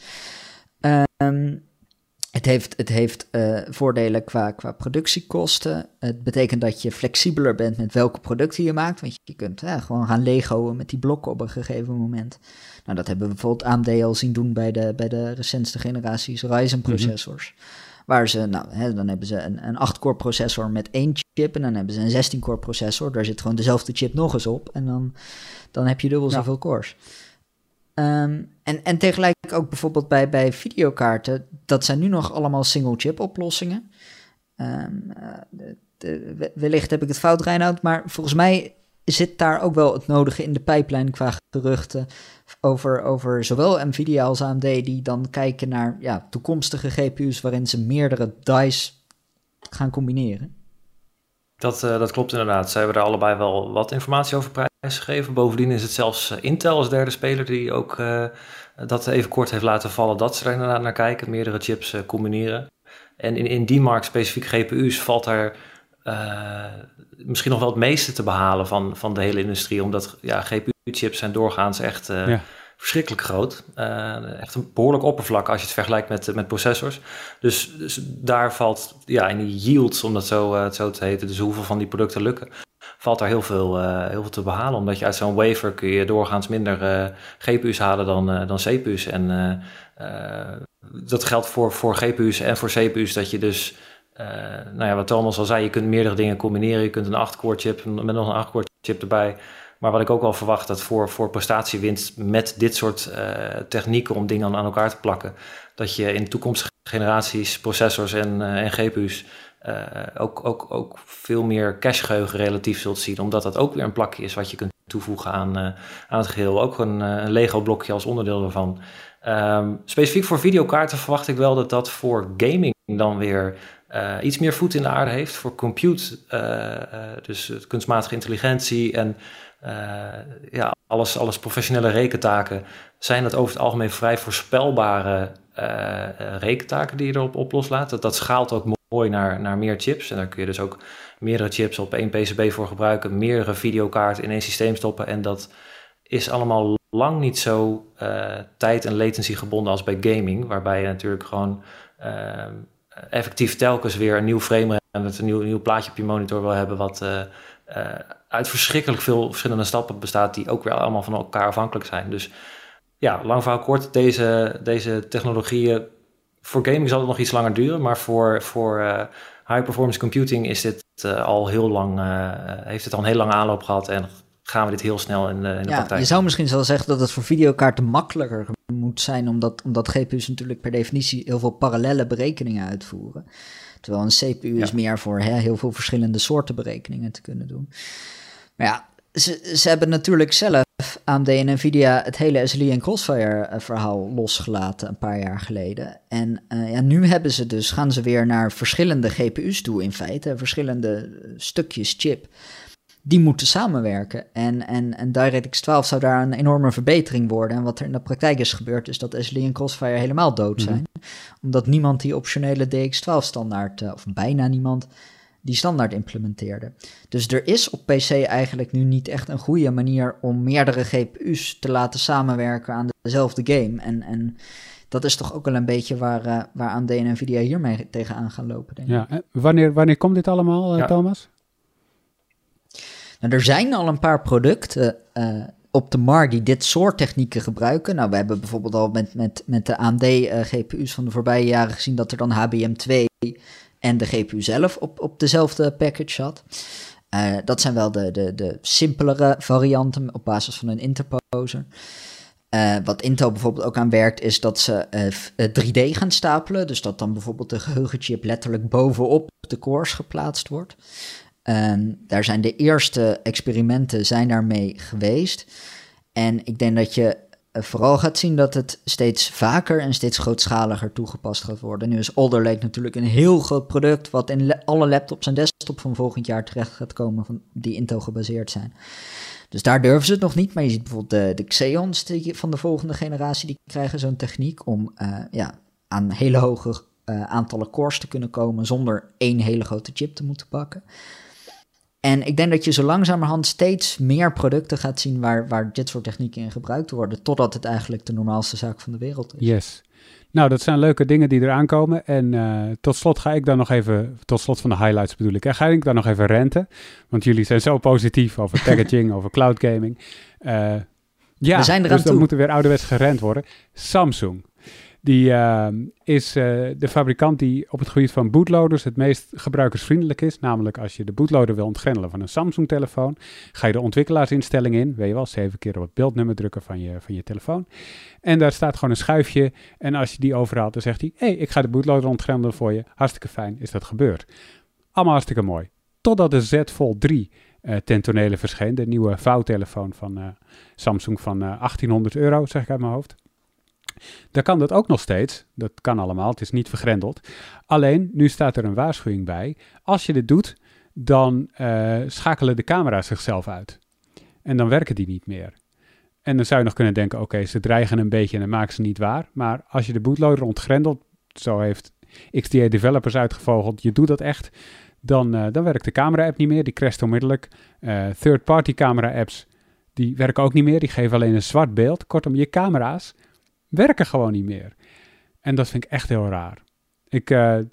Um, het heeft, het heeft uh, voordelen qua, qua productiekosten. Het betekent dat je flexibeler bent met welke producten je maakt. Want je kunt ja, gewoon gaan legoen met die blokken op een gegeven moment. Nou, dat hebben we bijvoorbeeld AMD al zien doen bij de, bij de recentste generaties Ryzen processors. Waar ze, nou, hè, dan hebben ze een, een 8-core processor met één chip. En dan hebben ze een 16-core processor. Daar zit gewoon dezelfde chip nog eens op. En dan, dan heb je dubbel zoveel cores. Ehm, en, en tegelijk ook bijvoorbeeld bij, bij videokaarten. Dat zijn nu nog allemaal single-chip oplossingen. Um, de, wellicht heb ik het fout, Reinoud. Maar volgens mij zit daar ook wel het nodige in de pijplijn qua geruchten over, over zowel Nvidia als AMD die dan kijken naar ja, toekomstige GPU's waarin ze meerdere dies gaan combineren. Dat, uh, dat klopt inderdaad. Ze hebben daar allebei wel wat informatie over prijsgegeven. Bovendien is het zelfs eh, Intel als derde speler die ook uh, dat even kort heeft laten vallen dat ze er inderdaad naar kijken, meerdere chips combineren. En in, in die markt, specifiek GPU's, valt daar misschien nog wel het meeste te behalen van, van de hele industrie. Omdat ja, GPU-chips zijn doorgaans echt ja verschrikkelijk groot. Uh, echt een behoorlijk oppervlak als je het vergelijkt met, met processors. Dus, dus daar valt ja, in die yields, om dat zo, zo te heten, dus hoeveel van die producten lukken, valt daar heel veel, uh, heel veel te behalen. Omdat je uit zo'n wafer kun je doorgaans minder GPU's halen dan, dan CPU's. En dat geldt voor, voor GPU's en voor CPU's, dat je dus... nou ja, wat Thomas al zei, je kunt meerdere dingen combineren. Je kunt een 8-core chip met nog een 8-core chip erbij maar wat ik ook wel verwacht, dat voor, voor prestatiewinst met dit soort uh, technieken om dingen aan, elkaar te plakken, dat je in toekomstige generaties processors en, uh, en GPU's uh, eh, ook, ook, ook veel meer cachegeheugen relatief zult zien, omdat dat ook weer een plakje is wat je kunt toevoegen aan, aan het geheel. Ook een, een Lego-blokje als onderdeel ervan. Um, specifiek voor videokaarten verwacht ik wel dat dat voor gaming dan weer uh, iets meer voet in de aarde heeft. Voor compute, uh, dus kunstmatige intelligentie en uh, ja, alles, alles professionele rekentaken, zijn dat over het algemeen vrij voorspelbare uh, rekentaken die je erop op loslaat. Dat, dat schaalt ook mooi naar, naar meer chips. En daar kun je dus ook meerdere chips op één PCB voor gebruiken, meerdere videokaarten in één systeem stoppen. En dat is allemaal lang niet zo uh, tijd- en latency gebonden als bij gaming, waarbij je natuurlijk gewoon effectief telkens weer een nieuw frame en een nieuw, nieuw plaatje op je monitor wil hebben wat uit verschrikkelijk veel verschillende stappen bestaat, die ook weer allemaal van elkaar afhankelijk zijn. Dus ja, lang verhaal kort, deze, deze technologieën. Voor gaming zal het nog iets langer duren, maar voor, voor uh, high performance computing is dit uh, al heel lang, uh, heeft het al een heel lange aanloop gehad en gaan we dit heel snel in de, in de ja, praktijk. Je zou misschien zelfs zeggen dat het voor videokaarten makkelijker moet zijn, omdat, omdat GPU's natuurlijk per definitie heel veel parallele berekeningen uitvoeren. Terwijl een CPU is meer voor hè, heel veel verschillende soorten berekeningen te kunnen doen. Maar ja, ze, ze hebben natuurlijk zelf, AMD en Nvidia, het hele SLI en Crossfire eh, verhaal losgelaten een paar jaar geleden. En uh, ja, nu hebben ze dus, gaan ze weer naar verschillende GPU's toe in feite, verschillende eh, stukjes chip. Die moeten samenwerken. En, en, en DirectX 12 zou daar een enorme verbetering worden. En wat er in de praktijk is gebeurd, is dat SLI en Crossfire helemaal dood zijn. Mhm. Omdat niemand die optionele DX12 standaard, of bijna niemand, die standaard implementeerde. Dus er is op PC eigenlijk nu niet echt een goede manier om meerdere GPU's te laten samenwerken aan dezelfde game. En, en dat is toch ook wel een beetje waar, uh, waar AMD en Nvidia hiermee tegenaan gaan lopen, denk ik. Ja, wanneer, wanneer komt dit allemaal, uh, Thomas? Nou, er zijn al een paar producten uh, op de markt die dit soort technieken gebruiken. Nou, we hebben bijvoorbeeld al met, met, met de AMD GPU's van de voorbije jaren gezien dat er dan HBM2 en de GPU zelf op, op dezelfde package zat. Uh, dat zijn wel de, de, de simpelere varianten op basis van een interposer. Uh, wat Intel bijvoorbeeld ook aan werkt, is dat ze uh, 3D gaan stapelen. Dus dat dan bijvoorbeeld de geheugenchip letterlijk bovenop de cores geplaatst wordt. daar zijn de eerste experimenten zijn daarmee geweest. En ik denk dat je eh, vooral gaat zien dat het steeds vaker en steeds grootschaliger toegepast gaat worden. Nu is Alder Lake natuurlijk een heel groot product, wat in alle laptops en desktop van volgend jaar terecht gaat komen, van, die Intel gebaseerd zijn. Dus daar durven ze het nog niet, maar je ziet bijvoorbeeld de, de Xeons van de volgende generatie, die krijgen zo'n techniek om uh, ja, aan hele hoge uh, aantallen cores te kunnen komen zonder één hele grote chip te moeten pakken. En ik denk dat je zo langzamerhand steeds meer producten gaat zien waar, waar dit soort technieken in gebruikt worden, totdat het eigenlijk de normaalste zaak van de wereld is. Yes. Nou, dat zijn leuke dingen die eraan komen. En uh, tot slot ga ik dan nog even, tot slot van de highlights bedoel ik, hè, ga ik dan nog even renten. Want jullie zijn zo positief over packaging, over cloud gaming. Uh, ja, We zijn dus dan toe. moet er weer ouderwets gerend worden. Samsung. Die uh, is uh, de fabrikant die op het gebied van bootloaders het meest gebruikersvriendelijk is. Namelijk als je de bootloader wil ontgrendelen van een Samsung-telefoon, ga je de ontwikkelaarsinstelling in. Weet je wel, zeven keer op het beeldnummer drukken van je, van je telefoon. En daar staat gewoon een schuifje. En als je die overhaalt, dan zegt hij: hey, ik ga de bootloader ontgrendelen voor je. Hartstikke fijn is dat gebeurd. Allemaal hartstikke mooi. Totdat de Z Fold 3 uh, ten tonele verscheen. De nieuwe vouwtelefoon van uh, Samsung van uh, 1800 euro, zeg ik uit mijn hoofd. Daar kan dat ook nog steeds. Dat kan allemaal, het is niet vergrendeld. Alleen, nu staat er een waarschuwing bij. Als je dit doet, dan uh, schakelen de camera's zichzelf uit. En dan werken die niet meer. En dan zou je nog kunnen denken, oké, ze dreigen een beetje en dan maken ze niet waar. Maar als je de bootloader ontgrendelt, zo heeft XDA Developers uitgevogeld, je doet dat echt, dan, uh, dan werkt de camera-app niet meer, die crasht onmiddellijk. Uh, Third-party camera-apps, die werken ook niet meer, die geven alleen een zwart beeld. Kortom, je camera's werken gewoon niet meer. En dat vind ik echt heel raar. Ik, uh, waarom,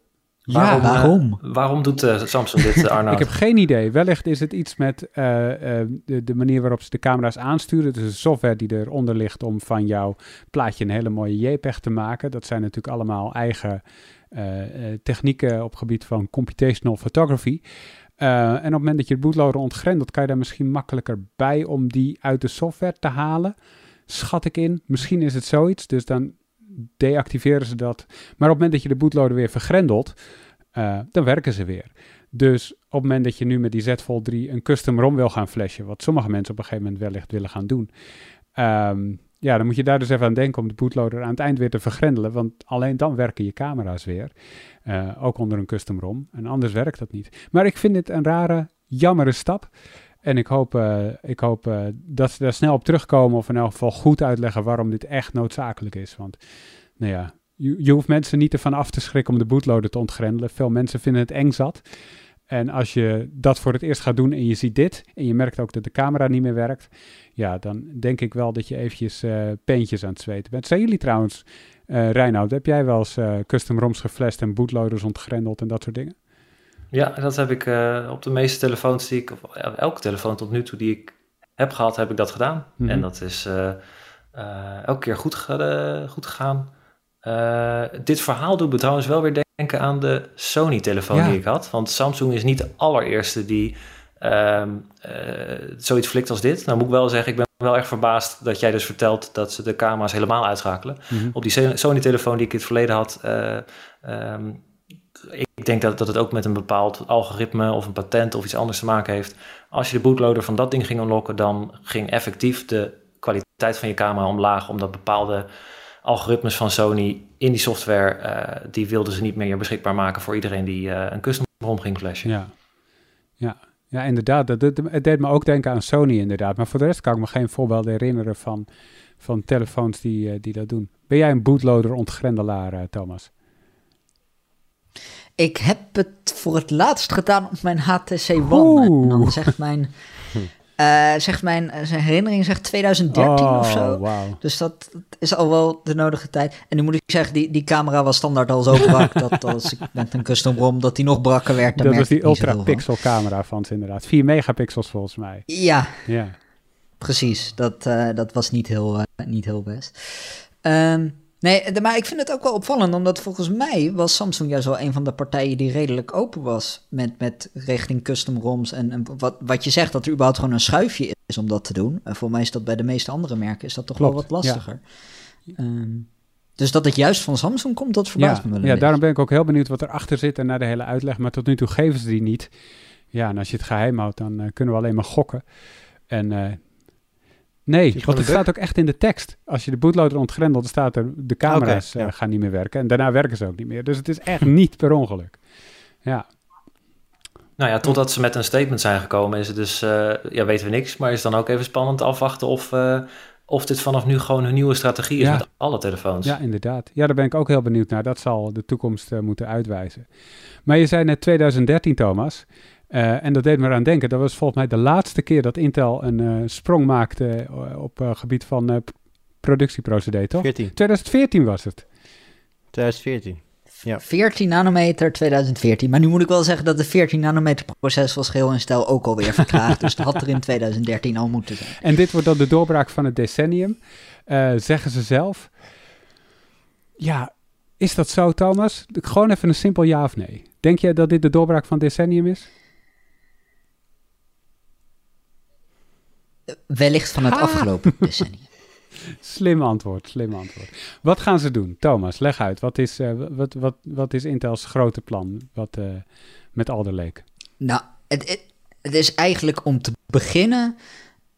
ja, waarom? Uh, waarom doet uh, Samsung dit, Arnoud? ik heb geen idee. Wellicht is het iets met de, de, manier waarop ze de camera's aansturen. Dus de software die eronder ligt om van jouw plaatje een hele mooie JPEG te maken. Dat zijn natuurlijk allemaal eigen technieken op gebied van computational photography. en op het moment dat je het bootloader ontgrendelt, kan je daar misschien makkelijker bij om die uit de software te halen schat ik in. Misschien is het zoiets, dus dan deactiveren ze dat. Maar op het moment dat je de bootloader weer vergrendelt, uh, dan werken ze weer. Dus op het moment dat je nu met die Z Fold 3 een custom ROM wil gaan flashen, wat sommige mensen op een gegeven moment wellicht willen gaan doen, um, ja, dan moet je daar dus even aan denken om de bootloader aan het eind weer te vergrendelen, want alleen dan werken je camera's weer, uh, ook onder een custom ROM, en anders werkt dat niet. Maar ik vind dit een rare, jammere stap. En ik hoop, uh, ik hoop uh, dat ze daar snel op terugkomen of in elk geval goed uitleggen waarom dit echt noodzakelijk is. Want nou ja, je, je hoeft mensen niet ervan af te schrikken om de bootloader te ontgrendelen. Veel mensen vinden het eng zat. En als je dat voor het eerst gaat doen en je ziet dit en je merkt ook dat de camera niet meer werkt, ja, dan denk ik wel dat je eventjes uh, aan het zweten bent. Zijn jullie trouwens, uh, Reinoud, heb jij wel eens uh, custom ROMs geflasht en bootloaders ontgrendeld en dat soort dingen? Ja, dat heb ik uh, op de meeste telefoons die ik, of elke telefoon tot nu toe die ik heb gehad, heb ik dat gedaan. Mm -hmm. En dat is uh, uh, elke keer goed, goed gegaan. dit verhaal doet me trouwens wel weer denken aan de Sony-telefoon ja. die ik had. Want Samsung is niet de allereerste die um, zoiets flikt als dit. Nou moet ik wel zeggen, ik ben wel erg verbaasd dat jij dus vertelt dat ze de camera's helemaal uitschakelen. Mm -hmm. Op die Sony-telefoon die ik in het verleden had... Um, ik denk dat, dat het ook met een bepaald algoritme of een patent of iets anders te maken heeft. Als je de bootloader van dat ding ging unlocken, dan ging effectief de kwaliteit van je camera omlaag, omdat bepaalde algoritmes van Sony in die software, uh, die wilden ze niet meer beschikbaar maken voor iedereen die uh, een custom ROM ging flashen. Ja, ja. ja inderdaad. Dat, dat, het deed me ook denken aan Sony inderdaad. Maar voor de rest kan ik me geen voorbeelden herinneren van, van telefoons die, uh, die dat doen. Ben jij een bootloader ontgrendelaar, Thomas? Ik heb het voor het laatst gedaan op mijn HTC One. En dan zegt mijn, uh, zegt mijn zijn herinnering zegt 2013 oh, of zo. Wow. Dus dat, dat, is al wel de nodige tijd. En nu moet ik zeggen, die, die camera was standaard al zo brak... dat als ik met een custom ROM, dat die nog brakker werd. Dat was die ultra-pixel camera van ze inderdaad. 4 megapixels volgens mij. Ja, ja. precies. Dat, uh, dat was niet heel, uh, niet heel best. Um, Nee, maar ik vind het ook wel opvallend, omdat volgens mij was Samsung juist wel een van de partijen die redelijk open was met, met richting custom ROMs. En, en wat, wat je zegt, dat er überhaupt gewoon een schuifje is om dat te doen. En voor mij is dat bij de meeste andere merken is dat toch Klopt, wel wat lastiger. Ja. Um, dus dat het juist van Samsung komt, dat verbaast ja, me wel Ja, beetje. daarom ben ik ook heel benieuwd wat erachter zit en naar de hele uitleg. Maar tot nu toe geven ze die niet. Ja, en als je het geheim houdt, dan uh, kunnen we alleen maar gokken. En uh, Nee, want het staat ook echt in de tekst. Als je de bootloader ontgrendelt, dan staat er de camera's okay, ja. uh, gaan niet meer werken. En daarna werken ze ook niet meer. Dus het is echt niet per ongeluk. Ja. Nou ja, totdat ze met een statement zijn gekomen, is het dus, uh, ja, weten we niks. Maar is dan ook even spannend afwachten of, uh, of dit vanaf nu gewoon een nieuwe strategie is ja. met alle telefoons. Ja, inderdaad. Ja, daar ben ik ook heel benieuwd naar. Dat zal de toekomst moeten uitwijzen. Maar je zei net 2013, Thomas. Uh, en dat deed me eraan denken. Dat was volgens mij de laatste keer dat Intel een uh, sprong maakte op uh, gebied van productieprocedé, toch? 14. 2014 was het. 2014. Ja. 14 nanometer 2014. Maar nu moet ik wel zeggen dat de 14 nanometer proces was geheel en stijl ook alweer vertraagd. dus dat had er in 2013 al moeten zijn. En dit wordt dan de doorbraak van het decennium, zeggen ze zelf. Ja, is dat zo, Thomas? Gewoon even een simpel ja of nee. Denk je dat dit de doorbraak van decennium is? Wellicht van het afgelopen decennium. Slim antwoord, slim antwoord. Wat gaan ze doen? Thomas, leg uit. Wat is, uh, wat, wat, wat is Intel's grote plan wat, uh, met Alder Lake? Nou, het, het, het, is eigenlijk om te beginnen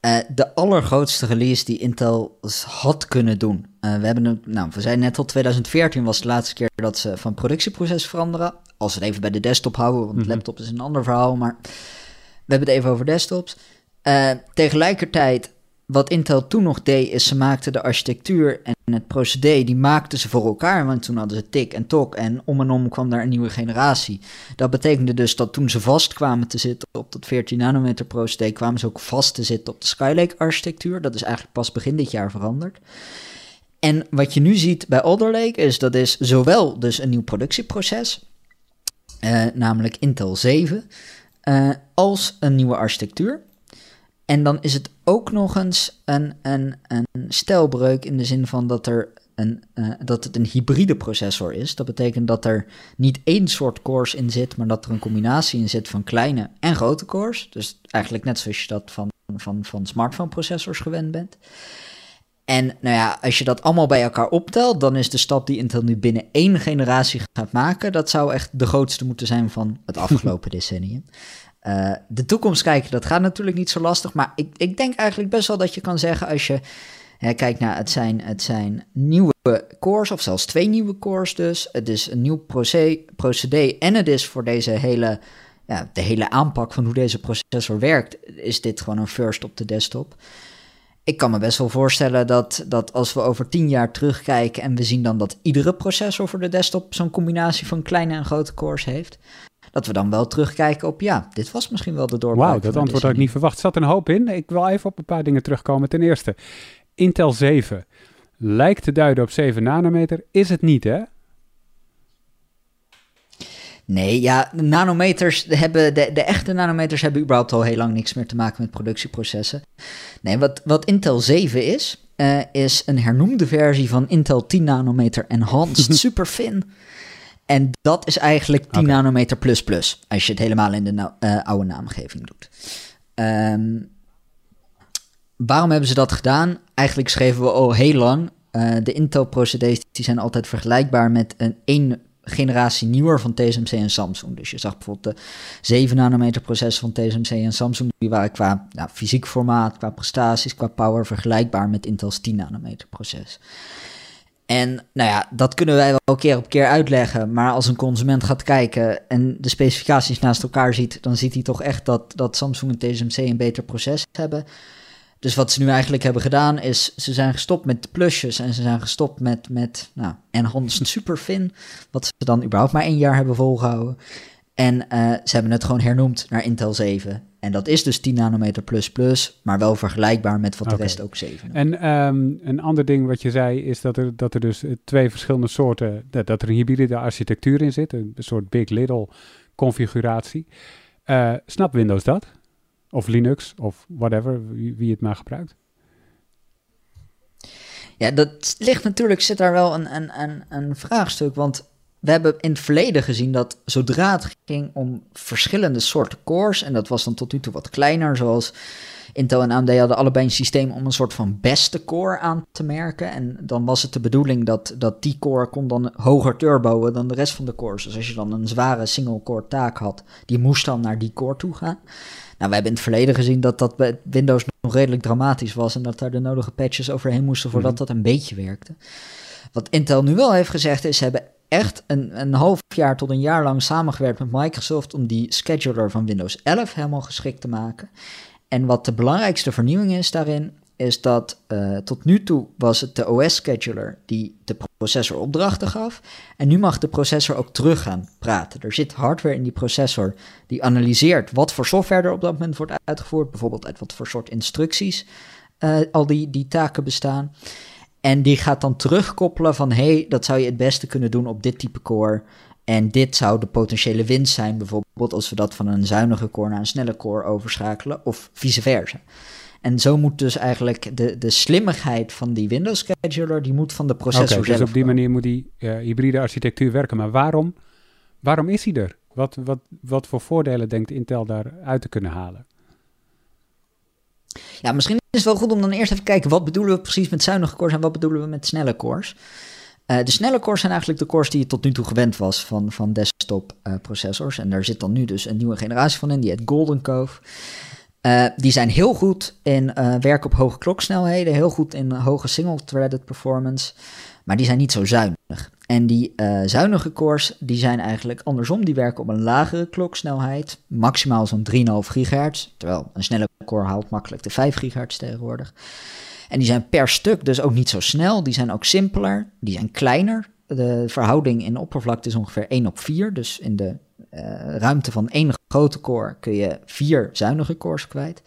uh, de allergrootste release die Intel had kunnen doen. we, hebben een, nou, we zeiden net al, 2014 was de laatste keer dat ze van productieproces veranderen. Als we het even bij de desktop houden, want mm -hmm. laptop is een ander verhaal, maar we hebben het even over desktops. Tegelijkertijd wat Intel toen nog deed, is ze maakten de architectuur en het procedé, die maakten ze voor elkaar. Want toen hadden ze tik en tok en om en om kwam daar een nieuwe generatie. Dat betekende dus dat toen ze vast kwamen te zitten op dat 14 nanometer procedé, kwamen ze ook vast te zitten op de Skylake architectuur. Dat is eigenlijk pas begin dit jaar veranderd. En wat je nu ziet bij Alder Lake is dat is zowel dus een nieuw productieproces, uh, namelijk Intel 7, uh, als een nieuwe architectuur. En dan is het ook nog eens een, een, een stijlbreuk in de zin van dat, er een, uh, dat het een hybride processor is. Dat betekent dat er niet één soort cores in zit, maar dat er een combinatie in zit van kleine en grote cores. Dus eigenlijk net zoals je dat van, van, van smartphone processors gewend bent. En nou ja, als je dat allemaal bij elkaar optelt, dan is de stap die Intel nu binnen één generatie gaat maken, dat zou echt de grootste moeten zijn van het afgelopen decennium. Uh, de toekomst kijken, dat gaat natuurlijk niet zo lastig. Maar ik, ik denk eigenlijk best wel dat je kan zeggen als je hè, kijkt naar het zijn, het zijn nieuwe cores, of zelfs twee nieuwe cores dus. Het is een nieuw procedé en het is voor deze hele, ja, de hele aanpak van hoe deze processor werkt, is dit gewoon een first op de desktop. Ik kan me best wel voorstellen dat, dat als we over tien jaar terugkijken en we zien dan dat iedere processor voor de desktop zo'n combinatie van kleine en grote cores heeft, dat we dan wel terugkijken op, ja, dit was misschien wel de doorbraak. Wauw, dat antwoord had ik niet verwacht. Zat een hoop in. Ik wil even op een paar dingen terugkomen. Ten eerste, Intel 7 lijkt te duiden op 7 nanometer. Is het niet, hè? Nee, ja, nanometers hebben, de, de echte nanometers hebben überhaupt al heel lang niks meer te maken met productieprocessen. Nee, wat, wat Intel 7 is, uh, is een hernoemde versie van Intel 10 nanometer Enhanced Superfin. En dat is eigenlijk 10 okay. nanometer plus plus, als je het helemaal in de uh, oude naamgeving doet. Um, waarom hebben ze dat gedaan? Eigenlijk schreven we al heel lang. Uh, de Intel-procedés die zijn altijd vergelijkbaar met een één generatie nieuwer van TSMC en Samsung. Dus je zag bijvoorbeeld de 7 nanometer processen van TSMC en Samsung. Die waren qua nou, fysiek formaat, qua prestaties, qua power vergelijkbaar met Intel's 10 nanometer proces. En nou ja, dat kunnen wij wel keer op keer uitleggen. Maar als een consument gaat kijken en de specificaties naast elkaar ziet, dan ziet hij toch echt dat, dat Samsung en TSMC een beter proces hebben. Dus wat ze nu eigenlijk hebben gedaan is, ze zijn gestopt met de plusjes en ze zijn gestopt met, met nou, Enhanced Superfin, wat ze dan überhaupt maar één jaar hebben volgehouden. En uh, ze hebben het gewoon hernoemd naar Intel 7. En dat is dus 10 nanometer plus plus, maar wel vergelijkbaar met wat de rest ook 7. En um, een ander ding wat je zei is dat er, dat er dus twee verschillende soorten, dat, dat er een hybride architectuur in zit, een soort big little configuratie. Uh, snapt Windows dat? Of Linux of whatever, wie, wie het maar gebruikt? Ja, dat ligt natuurlijk, zit daar wel een, een, een, een vraagstuk, want we hebben in het verleden gezien dat zodra het ging om verschillende soorten cores, en dat was dan tot nu toe wat kleiner, zoals Intel en AMD hadden allebei een systeem om een soort van beste core aan te merken. En dan was het de bedoeling dat, dat die core kon dan hoger turboen dan de rest van de cores. Dus als je dan een zware single core taak had, die moest dan naar die core toe gaan. Nou, we hebben in het verleden gezien dat dat bij Windows nog redelijk dramatisch was en dat daar de nodige patches overheen moesten voordat mm -hmm. dat een beetje werkte. Wat Intel nu wel heeft gezegd is, ze hebben echt een, een half jaar tot een jaar lang samengewerkt met Microsoft om die scheduler van Windows 11 helemaal geschikt te maken. En wat de belangrijkste vernieuwing is daarin, is dat uh, tot nu toe was het de OS-scheduler die de processor opdrachten gaf. En nu mag de processor ook terug gaan praten. Er zit hardware in die processor die analyseert wat voor software er op dat moment wordt uitgevoerd. Bijvoorbeeld uit wat voor soort instructies uh, al die, die taken bestaan. En die gaat dan terugkoppelen van hey, dat zou je het beste kunnen doen op dit type core. En dit zou de potentiële winst zijn, bijvoorbeeld als we dat van een zuinige core naar een snelle core overschakelen, of vice versa. En zo moet dus eigenlijk de, de slimmigheid van die Windows scheduler, die moet van de processor okay, zelf. Dus op die manier moet die uh, hybride architectuur werken. Maar waarom, waarom is hij er? Wat, wat, wat voor voordelen denkt Intel daar uit te kunnen halen? Ja, misschien is het wel goed om dan eerst even te kijken wat bedoelen we precies met zuinige cores en wat bedoelen we met snelle cores. Uh, de snelle cores zijn eigenlijk de cores die je tot nu toe gewend was van, van desktop uh, processors. En daar zit dan nu dus een nieuwe generatie van in, die heet Golden Cove. Uh, die zijn heel goed in werken op hoge kloksnelheden, heel goed in hoge single-threaded performance, maar die zijn niet zo zuinig. En die zuinige cores, die zijn eigenlijk andersom, die werken op een lagere kloksnelheid, maximaal zo'n 3,5 gigahertz, terwijl een snelle core haalt makkelijk de 5 gigahertz tegenwoordig. En die zijn per stuk dus ook niet zo snel. Die zijn ook simpeler. Die zijn kleiner. De verhouding in oppervlakte is ongeveer 1 op 4. Dus in de uh, ruimte van één grote core kun je vier zuinige cores kwijt.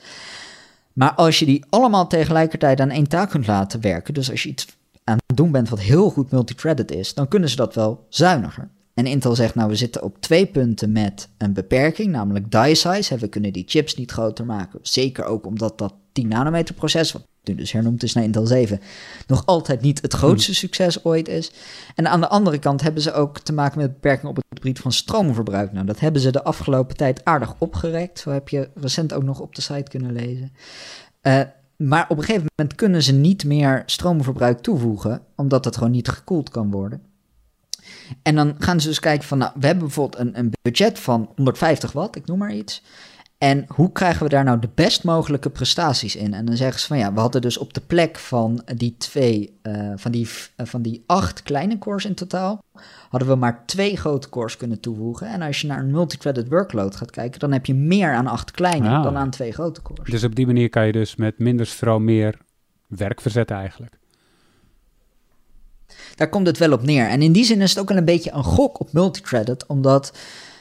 Maar als je die allemaal tegelijkertijd aan één taak kunt laten werken, dus als je iets aan het doen bent wat heel goed multithreaded is, dan kunnen ze dat wel zuiniger. En Intel zegt, nou, we zitten op twee punten met een beperking, namelijk die size. We kunnen die chips niet groter maken. Zeker ook omdat dat 10 nanometer proces, wat nu dus hernoemd is naar Intel 7, nog altijd niet het grootste succes ooit is. En aan de andere kant hebben ze ook te maken met beperkingen op het gebied van stroomverbruik. Nou, dat hebben ze de afgelopen tijd aardig opgerekt. Zo heb je recent ook nog op de site kunnen lezen. Uh, maar op een gegeven moment kunnen ze niet meer stroomverbruik toevoegen, omdat het gewoon niet gekoeld kan worden. En dan gaan ze dus kijken van, nou, we hebben bijvoorbeeld een, een budget van 150 watt, ik noem maar iets. En hoe krijgen we daar nou de best mogelijke prestaties in? En dan zeggen ze van ja, we hadden dus op de plek van die twee, uh, van, die, uh, van die acht kleine cores in totaal, hadden we maar twee grote cores kunnen toevoegen. En als je naar een multithreaded workload gaat kijken, dan heb je meer aan acht kleine ah. dan aan twee grote cores. Dus op die manier kan je dus met minder stroom meer werk verzetten eigenlijk. Daar komt het wel op neer. En in die zin is het ook wel een beetje een gok op multithreaded, omdat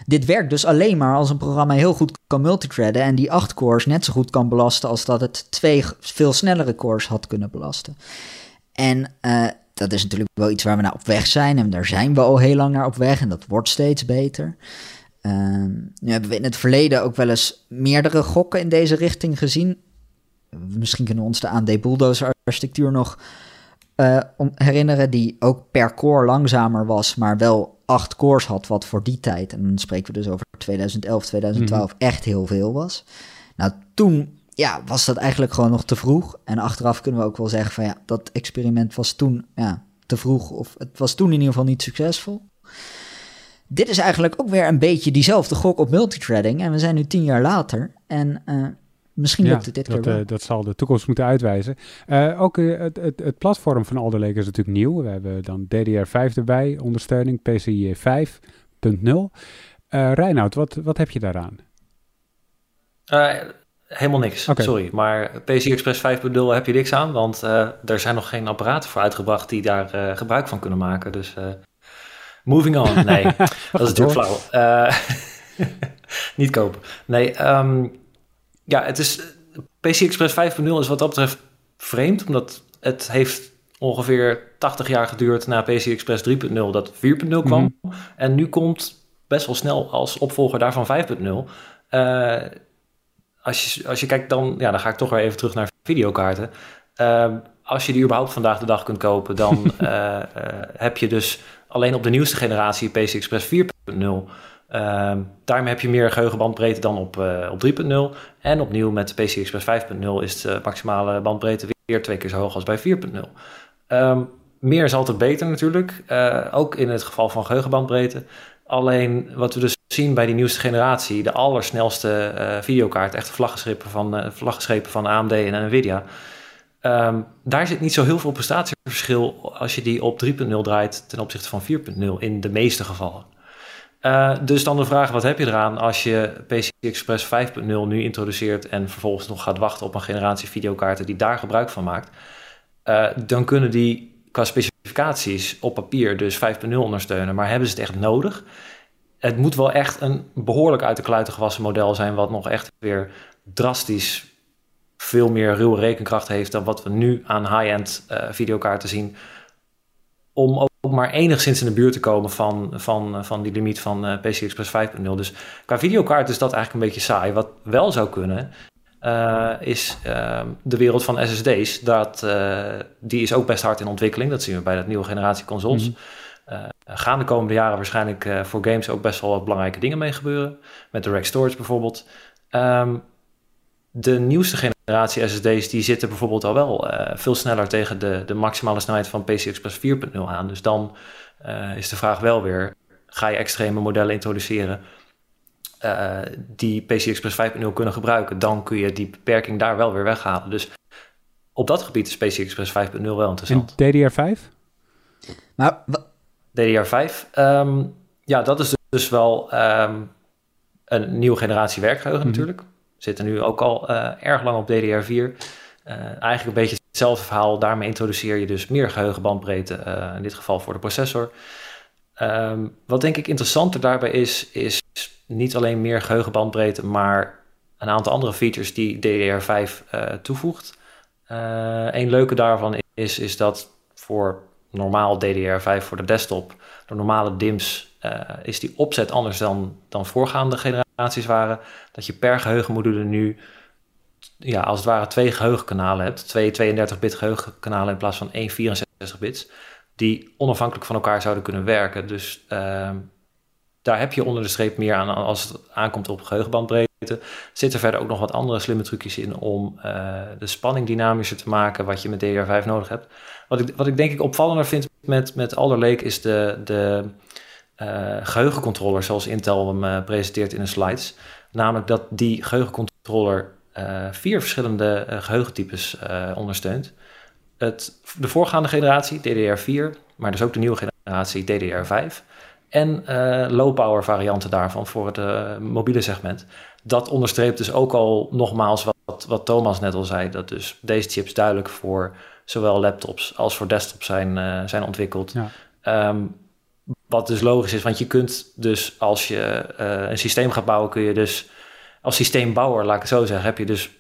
dit werkt dus alleen maar als een programma heel goed kan multithreaden en die acht cores net zo goed kan belasten als dat het twee veel snellere cores had kunnen belasten. En uh, dat is natuurlijk wel iets waar we naar op weg zijn en daar zijn we al heel lang naar op weg en dat wordt steeds beter. Uh, nu hebben we in het verleden ook wel eens meerdere gokken in deze richting gezien. Misschien kunnen we ons de AMD Bulldozer architectuur nog uh, herinneren, die ook per core langzamer was, maar wel acht cores had, wat voor die tijd, en dan spreken we dus over 2011, 2012, mm. echt heel veel was. Nou, toen ja, was dat eigenlijk gewoon nog te vroeg. En achteraf kunnen we ook wel zeggen van ja, dat experiment was toen ja, te vroeg, of het was toen in ieder geval niet succesvol. Dit is eigenlijk ook weer een beetje diezelfde gok op multithreading. En we zijn nu tien jaar later. En uh, Misschien lukt het dit dat, keer wel. Uh, dat zal de toekomst moeten uitwijzen. Uh, ook uh, het, het, het, platform van Alder Lake is natuurlijk nieuw. We hebben dan DDR5 erbij, ondersteuning, PCIe 5.0. Reinoud, wat, wat heb je daaraan? helemaal niks, okay. sorry. Maar PCI Express 5.0 heb je niks aan, want er zijn nog geen apparaten voor uitgebracht die daar gebruik van kunnen maken. Dus moving on. Nee, dat is natuurlijk flauw. niet kopen. Nee, um, ja, het is, PC Express 5.0 is wat dat betreft vreemd, omdat het heeft ongeveer 80 jaar geduurd na PC Express 3.0 dat 4.0 kwam. Mm -hmm. En nu komt best wel snel als opvolger daarvan 5.0. Uh, als, je, als je kijkt dan, ja, dan ga ik toch weer even terug naar videokaarten. Uh, als je die überhaupt vandaag de dag kunt kopen, dan uh, heb je dus alleen op de nieuwste generatie PC Express 4.0 Uh, daarmee heb je meer geheugenbandbreedte dan op, uh, op 3.0. En opnieuw met PC Express 5.0 is de maximale bandbreedte weer twee keer zo hoog als bij 4.0. Um, meer is altijd beter natuurlijk, uh, ook in het geval van geheugenbandbreedte. Alleen wat we dus zien bij die nieuwste generatie, de allersnelste uh, videokaart, echte vlaggenschepen van, vlaggenschepen van AMD en Nvidia. Um, daar zit niet zo heel veel prestatieverschil als je die op 3.0 draait ten opzichte van 4.0 in de meeste gevallen. Uh, dus dan de vraag, wat heb je eraan als je PCI Express 5.0 nu introduceert en vervolgens nog gaat wachten op een generatie videokaarten die daar gebruik van maakt? Uh, dan kunnen die qua specificaties op papier dus 5.0 ondersteunen, maar hebben ze het echt nodig? Het moet wel echt een behoorlijk uit de kluiten gewassen model zijn, wat nog echt weer drastisch veel meer ruwe rekenkracht heeft dan wat we nu aan high-end uh, videokaarten zien. Om ook maar enigszins in de buurt te komen van, van, van die limiet van uh, PCI Express 5.0. Dus qua videokaart is dat eigenlijk een beetje saai. Wat wel zou kunnen, is ehm, de wereld van SSD's. Dat, die is ook best hard in ontwikkeling. Dat zien we bij de nieuwe generatie consoles. Mm gaan de komende jaren waarschijnlijk voor games ook best wel wat belangrijke dingen mee gebeuren. Met de rack storage bijvoorbeeld. Ehm, de nieuwste generatie SSD's die zitten bijvoorbeeld al wel veel sneller tegen de, de maximale snelheid van PCI Express 4.0 aan. Dus dan is de vraag wel weer, ga je extreme modellen introduceren uh, die PCI Express 5.0 kunnen gebruiken, dan kun je die beperking daar wel weer weghalen. Dus op dat gebied is PCI Express 5.0 wel interessant. En DDR5? Maar DDR5, um, ja, dat is dus wel um, een nieuwe generatie werkgeheugen mm natuurlijk. Zitten nu ook al uh, erg lang op DDR4. Uh, eigenlijk een beetje hetzelfde verhaal. Daarmee introduceer je dus meer geheugenbandbreedte, uh, in dit geval voor de processor. Um, wat denk ik interessanter daarbij is, is niet alleen meer geheugenbandbreedte, maar een aantal andere features die DDR5 uh, eh, toevoegt. Een leuke daarvan is, is dat voor normaal DDR5 voor de desktop, de normale DIMMs, uh, is die opzet anders dan, dan voorgaande generaties waren. Dat je per geheugenmodule nu ja, als het ware twee geheugenkanalen hebt. Twee 32-bit geheugenkanalen in plaats van één 64 bits. Die onafhankelijk van elkaar zouden kunnen werken. Dus uh, daar heb je onder de streep meer aan als het aankomt op geheugenbandbreedte. Zitten verder ook nog wat andere slimme trucjes in om uh, de spanning dynamischer te maken, wat je met DDR5 nodig hebt. Wat ik, wat ik denk ik opvallender vind met, met Alder Lake is de, de uh, geheugencontroller zoals Intel hem uh, presenteert in de slides. Namelijk dat die geheugencontroller vier verschillende geheugentypes ondersteunt. Het, de voorgaande generatie, DDR4, maar dus ook de nieuwe generatie, DDR5 en uh, low power varianten daarvan voor het mobiele segment. Dat onderstreept dus ook al nogmaals wat, wat Thomas net al zei, dat dus deze chips duidelijk voor zowel laptops als voor desktops zijn, zijn ontwikkeld. Ja. Um, wat dus logisch is, want je kunt dus als je een systeem gaat bouwen, kun je dus als systeembouwer, laat ik het zo zeggen, heb je dus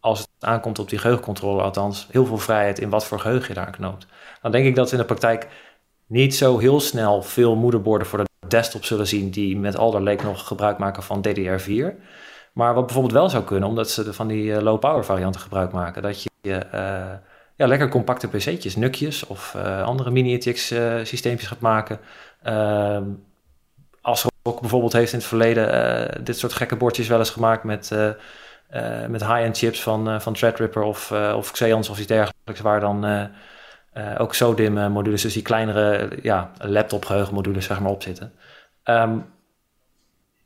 als het aankomt op die geheugencontrole althans, heel veel vrijheid in wat voor geheugen je daar knoopt. Dan denk ik dat we in de praktijk niet zo heel snel veel moederborden voor de desktop zullen zien die met Alder Lake nog gebruik maken van DDR4. Maar wat bijvoorbeeld wel zou kunnen, omdat ze van die uh, low power varianten gebruik maken, dat je uh, ja, lekker compacte PC'tjes, nukjes of uh, andere mini-ATX systeempjes gaat maken. Ehm, als ook bijvoorbeeld heeft in het verleden dit soort gekke bordjes wel eens gemaakt met, met high-end chips van, van Threadripper of, of Xeons of iets dergelijks, waar dan uh, ook SODIMM-modules, dus die kleinere ja, laptop-geheugenmodules zeg maar, op zitten. Um,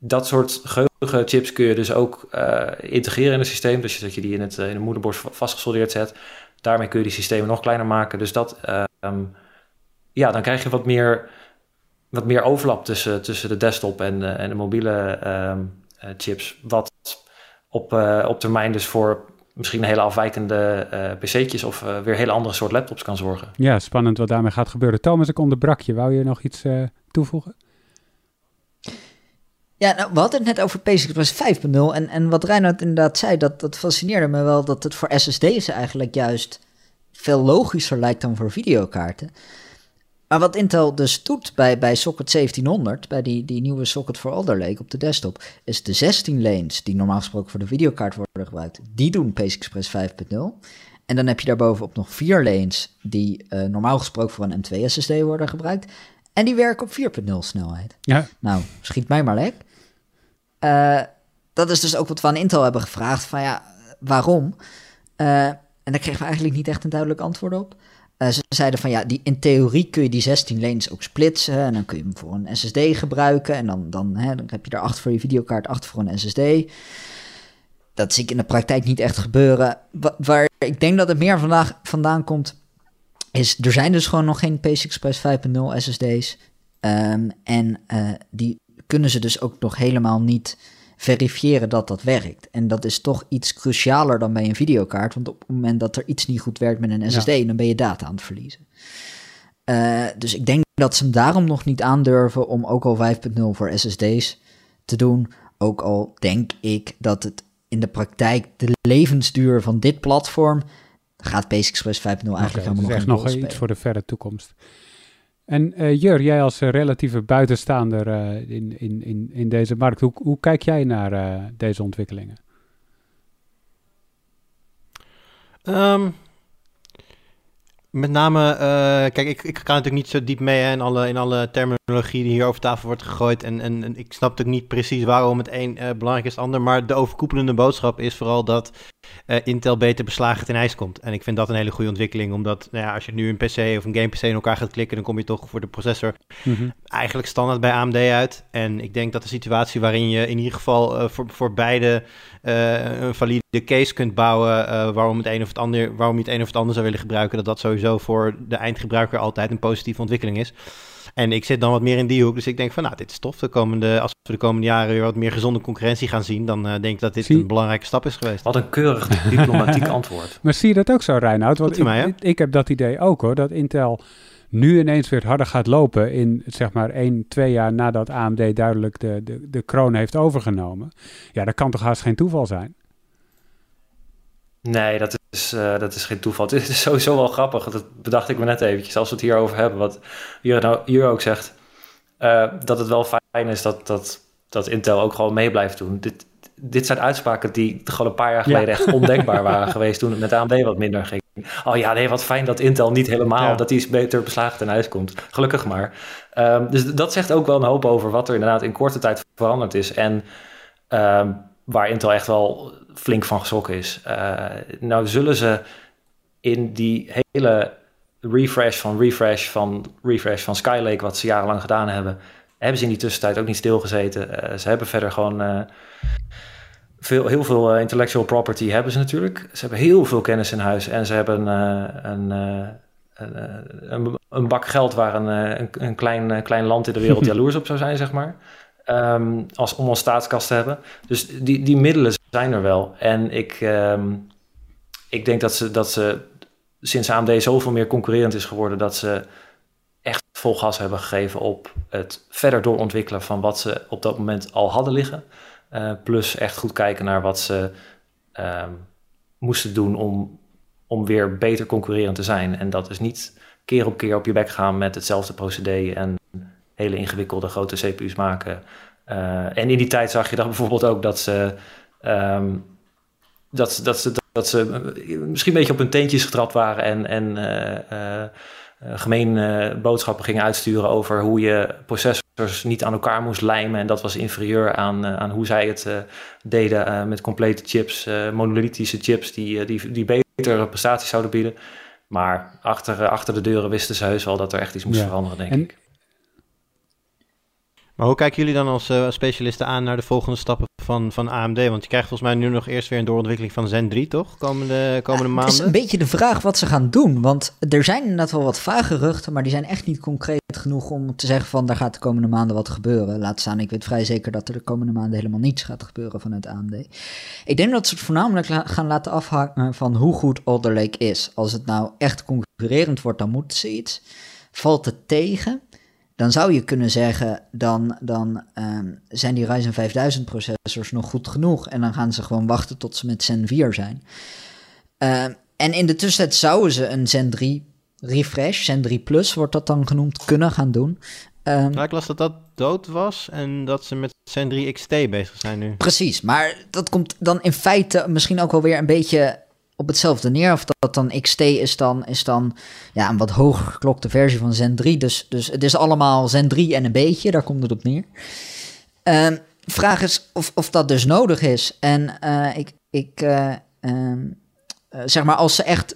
dat soort geheugenchips kun je dus ook uh, integreren in het systeem. Dus dat je die in het, uh, in de moederbord vastgesoldeerd zet. Daarmee kun je die systemen nog kleiner maken. Dus dat, um, ja, dan krijg je wat meer, wat meer overlap tussen, tussen de desktop en, en de mobiele um, chips. Wat op, op termijn dus voor misschien hele afwijkende uh, pc'tjes of weer hele andere soort laptops kan zorgen. Ja, spannend wat daarmee gaat gebeuren. Thomas, ik onderbrak je. Wou je nog iets toevoegen? Ja, nou, we hadden het net over Express 5.0 en, en wat Reinhard inderdaad zei, dat, dat fascineerde me wel dat het voor SSD's eigenlijk juist veel logischer lijkt dan voor videokaarten. Maar wat Intel dus doet bij, bij socket 1700, bij die, die nieuwe socket voor Alder Lake op de desktop, is de 16 lanes die normaal gesproken voor de videokaart worden gebruikt, die doen PCI Express 5.0. En dan heb je daarbovenop nog vier lanes die uh, normaal gesproken voor een M2 SSD worden gebruikt. En die werken op 4.0 snelheid. Ja. Nou, schiet mij maar lek. Uh, dat is dus ook wat we aan Intel hebben gevraagd. Van ja, waarom? Uh, en daar kregen we eigenlijk niet echt een duidelijk antwoord op. Uh, ze zeiden van ja, die, in theorie kun je die 16 lanes ook splitsen. En dan kun je hem voor een SSD gebruiken. En dan, dan, hè, dan heb je er 8 voor je videokaart, 8 voor een SSD. Dat zie ik in de praktijk niet echt gebeuren. Wa waar ik denk dat het meer vandaag vandaan komt, is er zijn dus gewoon nog geen PCI Express 5.0 SSD's. Um, en die kunnen ze dus ook nog helemaal niet verifiëren dat dat werkt. En dat is toch iets crucialer dan bij een videokaart. Want op het moment dat er iets niet goed werkt met een SSD, dan ben je data aan het verliezen. Uh, dus ik denk dat ze hem daarom nog niet aandurven om ook al 5.0 voor SSD's te doen. Ook al denk ik dat het in de praktijk de levensduur van dit platform gaat Basic Express 5.0 eigenlijk okay, helemaal nog, nog iets voor de verre toekomst. En uh, Jur, jij als uh, relatieve buitenstaander uh, in, in, in, in deze markt, hoe, hoe kijk jij naar deze ontwikkelingen? Ehm, met name, kijk, ik, ik ga natuurlijk niet zo diep mee hè, in, alle, in alle terminologie die hier over tafel wordt gegooid. En, en, ik snap natuurlijk niet precies waarom het een belangrijk is het ander. Maar de overkoepelende boodschap is vooral dat uh, Intel beter beslagen ten ijs komt. En ik vind dat een hele goede ontwikkeling. Omdat nou ja, als je nu een PC of een game PC in elkaar gaat klikken, dan kom je toch voor de processor mm -hmm. eigenlijk standaard bij AMD uit. En ik denk dat de situatie waarin je in ieder geval voor, voor beide een valide case kunt bouwen waarom, het een of het ander, waarom je het een of het ander zou willen gebruiken, dat dat sowieso voor de eindgebruiker altijd een positieve ontwikkeling is. En ik zit dan wat meer in die hoek, dus ik denk van nou, dit is tof. De komende, als we de komende jaren weer wat meer gezonde concurrentie gaan zien, dan uh, denk ik dat dit Zie- een belangrijke stap is geweest. Wat een keurig diplomatiek antwoord. Maar zie je dat ook zo, Reinoud? Want mij, ik, ik heb dat idee ook hoor, dat Intel nu ineens weer harder gaat lopen in zeg maar 1, 2 jaar nadat AMD duidelijk de, de, de kroon heeft overgenomen. Ja, dat kan toch haast geen toeval zijn? Nee, dat is, uh, dat is geen toeval. Het is sowieso wel grappig. Dat bedacht ik me net eventjes. Als we het hierover hebben. Wat hier, nou, hier ook zegt. Uh, dat het wel fijn is dat, dat, dat Intel ook gewoon mee blijft doen. Dit, dit zijn uitspraken die gewoon een paar jaar geleden ja. echt ondenkbaar waren geweest. Toen het met AMD wat minder ging. Oh ja, nee, wat fijn dat Intel niet helemaal. Ja. Dat iets beter beslagen ten huis komt. Gelukkig maar. Um, dus dat zegt ook wel een hoop over wat er inderdaad in korte tijd veranderd is. En um, waar Intel echt wel flink van geschrokken is. Uh, nou zullen ze in die hele refresh van refresh van refresh van Skylake, wat ze jarenlang gedaan hebben, hebben ze in die tussentijd ook niet stilgezeten. Uh, ze hebben verder gewoon uh, veel, heel veel intellectual property hebben ze natuurlijk. Ze hebben heel veel kennis in huis en ze hebben een, een, een, een, bak geld waar een, een, een klein, klein land in de wereld jaloers op zou zijn, zeg maar. Um, als, om een staatskast te hebben. Dus die, die middelen zijn er wel. En ik, um, ik denk dat ze, dat ze sinds AMD zoveel meer concurrerend is geworden... dat ze echt vol gas hebben gegeven op het verder doorontwikkelen... van wat ze op dat moment al hadden liggen. Uh, plus echt goed kijken naar wat ze um, moesten doen om, om weer beter concurrerend te zijn. En dat is niet keer op keer op je bek gaan met hetzelfde procedé... en hele ingewikkelde grote CPU's maken. Uh, en in die tijd zag je dan bijvoorbeeld ook dat ze, um, dat, dat, ze, dat ze misschien een beetje op hun teentjes getrapt waren en, en uh, uh, gemeen boodschappen gingen uitsturen over hoe je processors niet aan elkaar moest lijmen. En dat was inferieur aan, aan hoe zij het deden met complete chips, monolithische chips die, die, die betere prestaties zouden bieden. Maar achter, achter de deuren wisten ze heus wel dat er echt iets moest ja. veranderen, denk en, ik. Maar hoe kijken jullie dan als uh, specialisten aan naar de volgende stappen van, van AMD? Want je krijgt volgens mij nu nog eerst weer een doorontwikkeling van Zen 3, toch? Komende, komende ja, maanden. Het is een beetje de vraag wat ze gaan doen. Want er zijn inderdaad wel wat vage geruchten, maar die zijn echt niet concreet genoeg om te zeggen van daar gaat de komende maanden wat gebeuren. Laat staan, ik weet vrij zeker dat er de komende maanden helemaal niets gaat gebeuren vanuit AMD. Ik denk dat ze het voornamelijk la gaan laten afhangen van hoe goed Alder Lake is. Als het nou echt concurrerend wordt, dan moeten ze iets. Valt het tegen? Dan zou je kunnen zeggen, dan, dan um, zijn die Ryzen 5000 processors nog goed genoeg. En dan gaan ze gewoon wachten tot ze met Zen 4 zijn. Um, en in de tussentijd zouden ze een Zen 3 refresh, Zen 3 Plus wordt dat dan genoemd, kunnen gaan doen. Um, nou, ik las dat dat dood was en dat ze met Zen 3 XT bezig zijn nu. Precies, maar dat komt dan in feite misschien ook wel weer een beetje op hetzelfde neer. Of dat dan XT is dan, is dan ja, een wat hoger geklokte versie van Zen 3. Dus, dus het is allemaal Zen 3 en een beetje, daar komt het op neer. Um, vraag is of, of dat dus nodig is. En uh, ik, ik uh, um, uh, zeg maar, als ze echt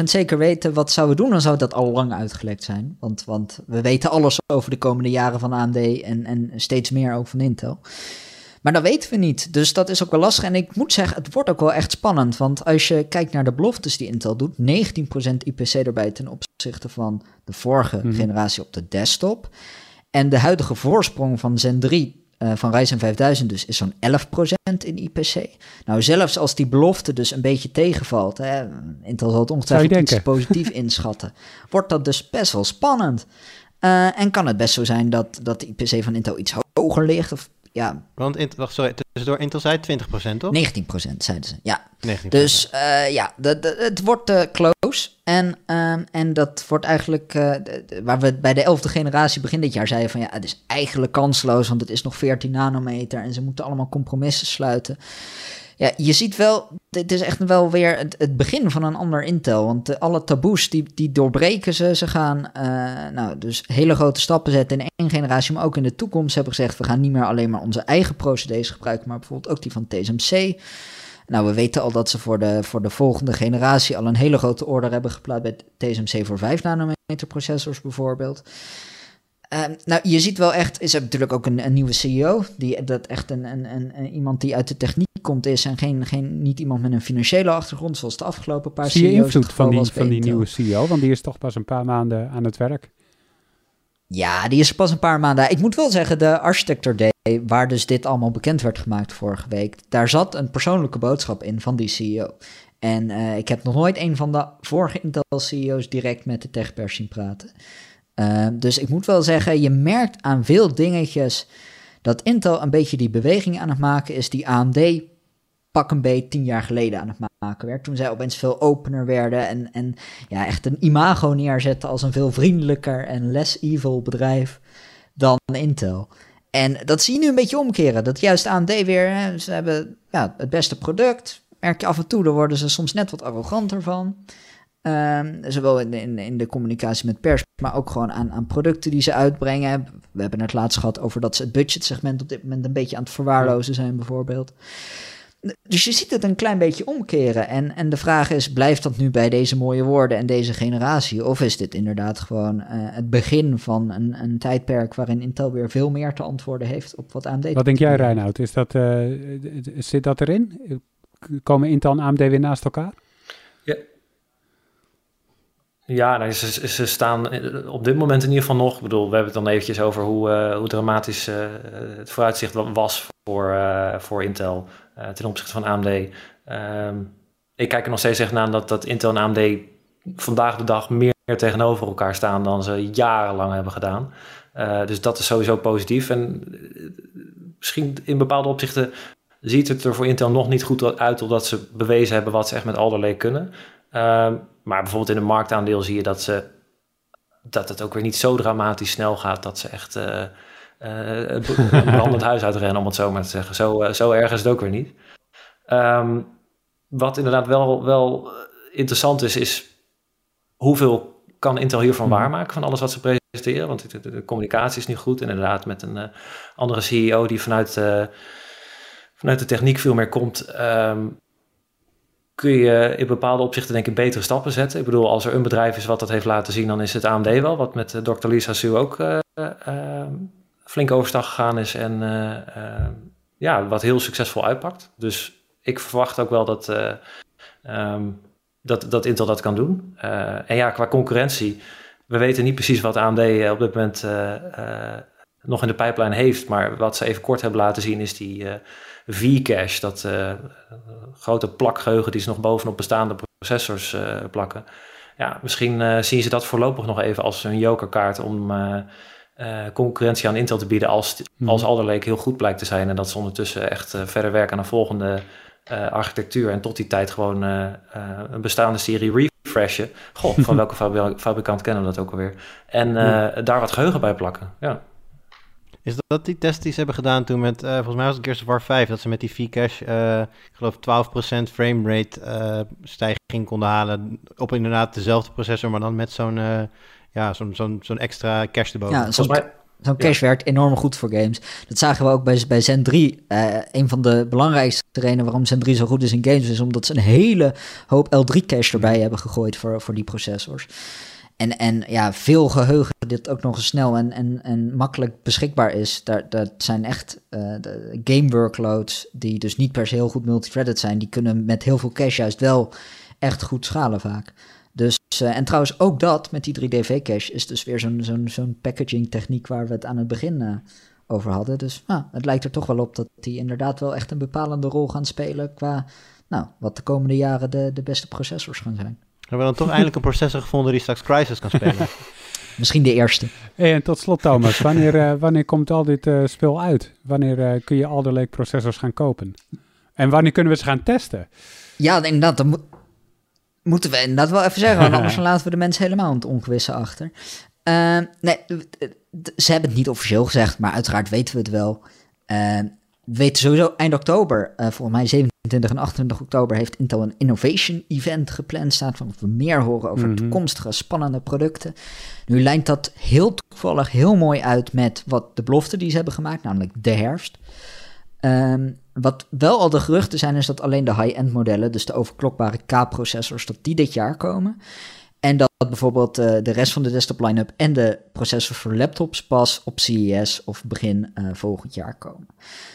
100% zeker weten wat zouden doen, dan zou dat al lang uitgelekt zijn. Want, want we weten alles over de komende jaren van AMD en, en steeds meer ook van Intel. Maar dat weten we niet. Dus dat is ook wel lastig. En ik moet zeggen, het wordt ook wel echt spannend. Want als je kijkt naar de beloftes die Intel doet, 19% IPC erbij ten opzichte van de vorige Mhm. generatie op de desktop. En de huidige voorsprong van Zen 3 uh, van Ryzen 5000 dus is zo'n 11% in IPC. Nou, zelfs als die belofte dus een beetje tegenvalt, hè, Intel zal het ongetwijfeld iets positief inschatten, wordt dat dus best wel spannend. Uh, en kan het best zo zijn dat, dat de IPC van Intel iets hoger ligt, of ja. Want, sorry, tussendoor Intel zei 20% toch? 19% zeiden ze, ja. 19%. Dus uh, ja, de, de, het wordt uh, close. En, um, en dat wordt eigenlijk, de, waar we bij de 11e generatie begin dit jaar zeiden van ja, het is eigenlijk kansloos, want het is nog 14 nanometer en ze moeten allemaal compromissen sluiten. Ja, je ziet wel, dit is echt wel weer het, begin van een ander Intel. Want de, alle taboes, die, die doorbreken ze. Ze gaan uh, nou, dus hele grote stappen zetten in één generatie, maar ook in de toekomst. hebben gezegd, we gaan niet meer alleen maar onze eigen procedés gebruiken, maar bijvoorbeeld ook die van TSMC. Nou, we weten al dat ze voor de, voor de volgende generatie al een hele grote order hebben geplaatst bij TSMC voor 5 nanometer processors bijvoorbeeld. Uh, nou, je ziet wel echt, is er natuurlijk ook een, een nieuwe CEO, die dat echt een, een, een, iemand die uit de techniek komt is en geen, geen, niet iemand met een financiële achtergrond, zoals de afgelopen paar Zie je CEO's invloed van die, van die nieuwe CEO? Want die is toch pas een paar maanden aan het werk. Ja, die is pas een paar maanden. Ik moet wel zeggen, de Architecture Day, waar dus dit allemaal bekend werd gemaakt vorige week, daar zat een persoonlijke boodschap in van die CEO. En uh, ik heb nog nooit een van de vorige Intel CEO's direct met de techpers zien praten. Uh, dus ik moet wel zeggen, je merkt aan veel dingetjes dat Intel een beetje die beweging aan het maken is die AMD pak een beetje tien jaar geleden aan het maken werd. Toen zij opeens veel opener werden en, en ja, echt een imago neerzetten als een veel vriendelijker en less evil bedrijf dan Intel. En dat zie je nu een beetje omkeren. Dat juist AMD weer, hè, ze hebben ja, het beste product. Merk je af en toe, daar worden ze soms net wat arroganter van. Um, zowel in de, in, in de communicatie met pers, maar ook gewoon aan, aan producten die ze uitbrengen. We hebben het laatst gehad over dat ze het budgetsegment op dit moment een beetje aan het verwaarlozen zijn, bijvoorbeeld. Dus je ziet het een klein beetje omkeren. En, en de vraag is: blijft dat nu bij deze mooie woorden en deze generatie? Of is dit inderdaad gewoon uh, het begin van een, een tijdperk waarin Intel weer veel meer te antwoorden heeft op wat AMD Wat denk jij, Reinoud? Is dat, uh, zit dat erin? Komen Intel en AMD weer naast elkaar? Ja, nou, ze, staan op dit moment in ieder geval nog. Ik bedoel, we hebben het dan eventjes over hoe, uh, hoe dramatisch uh, het vooruitzicht was voor, voor Intel ten opzichte van AMD. Um, ik kijk er nog steeds naar dat, dat Intel en AMD vandaag de dag meer tegenover elkaar staan dan ze jarenlang hebben gedaan. dus dat is sowieso positief. En misschien in bepaalde opzichten ziet het er voor Intel nog niet goed uit, omdat ze bewezen hebben wat ze echt met Alder Lake kunnen. Um, maar bijvoorbeeld in de marktaandeel zie je dat, ze, dat het ook weer niet zo dramatisch snel gaat dat ze echt uh, uh, een brandend huis uitrennen, om het zo maar te zeggen. Zo, uh, zo erg is het ook weer niet. Um, wat inderdaad wel, wel interessant is, is hoeveel kan Intel hiervan Mhm. waarmaken van alles wat ze presenteren? Want de, de, de communicatie is niet goed. Inderdaad, met een andere CEO die vanuit, vanuit de techniek veel meer komt. Um, kun je in bepaalde opzichten denk ik betere stappen zetten. Ik bedoel, als er een bedrijf is wat dat heeft laten zien, dan is het AMD wel. Wat met uh, Dr. Lisa Su ook uh, uh, flink overstag gegaan is en ja, wat heel succesvol uitpakt. Dus ik verwacht ook wel dat, um, dat, dat Intel dat kan doen. en ja, qua concurrentie, we weten niet precies wat AMD op dit moment nog in de pijplijn heeft, maar wat ze even kort hebben laten zien is die V-cache, dat uh, grote plakgeheugen die ze nog bovenop bestaande processors uh, plakken. Ja, misschien uh, zien ze dat voorlopig nog even als een jokerkaart om concurrentie aan Intel te bieden als, Mhm. als Alder Lake heel goed blijkt te zijn en dat ze ondertussen echt verder werken aan een volgende architectuur en tot die tijd gewoon een bestaande serie refreshen. Goh, van welke fabri fabrikant kennen we dat ook alweer? En daar wat geheugen bij plakken, ja. Is dat die test die ze hebben gedaan toen met, uh, volgens mij was het Gears of War 5, dat ze met die V-cache, uh, ik geloof 12% framerate uh, stijging konden halen op inderdaad dezelfde processor, maar dan met zo'n uh, ja, zo'n zo'n zo'n extra cache erboven. Ja, zo'n zo cache ja. werkt enorm goed voor games. Dat zagen we ook bij, bij Zen 3. een van de belangrijkste redenen waarom Zen 3 zo goed is in games, is omdat ze een hele hoop L3 cache erbij hebben gegooid voor, voor die processors. En, en ja, veel geheugen dit ook nog eens snel en, en, en makkelijk beschikbaar is. Daar, dat zijn echt de game workloads die dus niet per se heel goed multithreaded zijn. Die kunnen met heel veel cache juist wel echt goed schalen vaak. Dus, uh, en trouwens ook dat met die 3DV-cache is dus weer zo'n zo'n zo'n packaging techniek waar we het aan het begin uh, over hadden. Dus nou, het lijkt er toch wel op dat die inderdaad wel echt een bepalende rol gaan spelen qua nou, wat de komende jaren de, de beste processors gaan zijn. Hebben we dan toch eindelijk een processor gevonden die straks Crisis kan spelen? Misschien de eerste. Hey, en tot slot Thomas, wanneer, uh, wanneer komt al dit uh, spul uit? Wanneer uh, kun je Alder Lake processors gaan kopen? En wanneer kunnen we ze gaan testen? Ja, inderdaad, dat mo moeten we inderdaad wel even zeggen, want anders laten we de mensen helemaal in het ongewisse achter. nee, ze hebben het niet officieel gezegd, maar uiteraard weten we het wel. We weten sowieso eind oktober, uh, volgens mij 27 en 28 oktober, heeft Intel een innovation event gepland. Staat van we meer horen over Mhm. toekomstige spannende producten. Nu lijnt dat heel toevallig heel mooi uit met wat de belofte die ze hebben gemaakt, namelijk de herfst. Ehm, wat wel al de geruchten zijn, is dat alleen de high-end modellen, dus de overklokbare K-processors, dat die dit jaar komen. En dat bijvoorbeeld eh, de rest van de desktop line-up en de processors voor laptops pas op CES of begin eh, volgend jaar komen.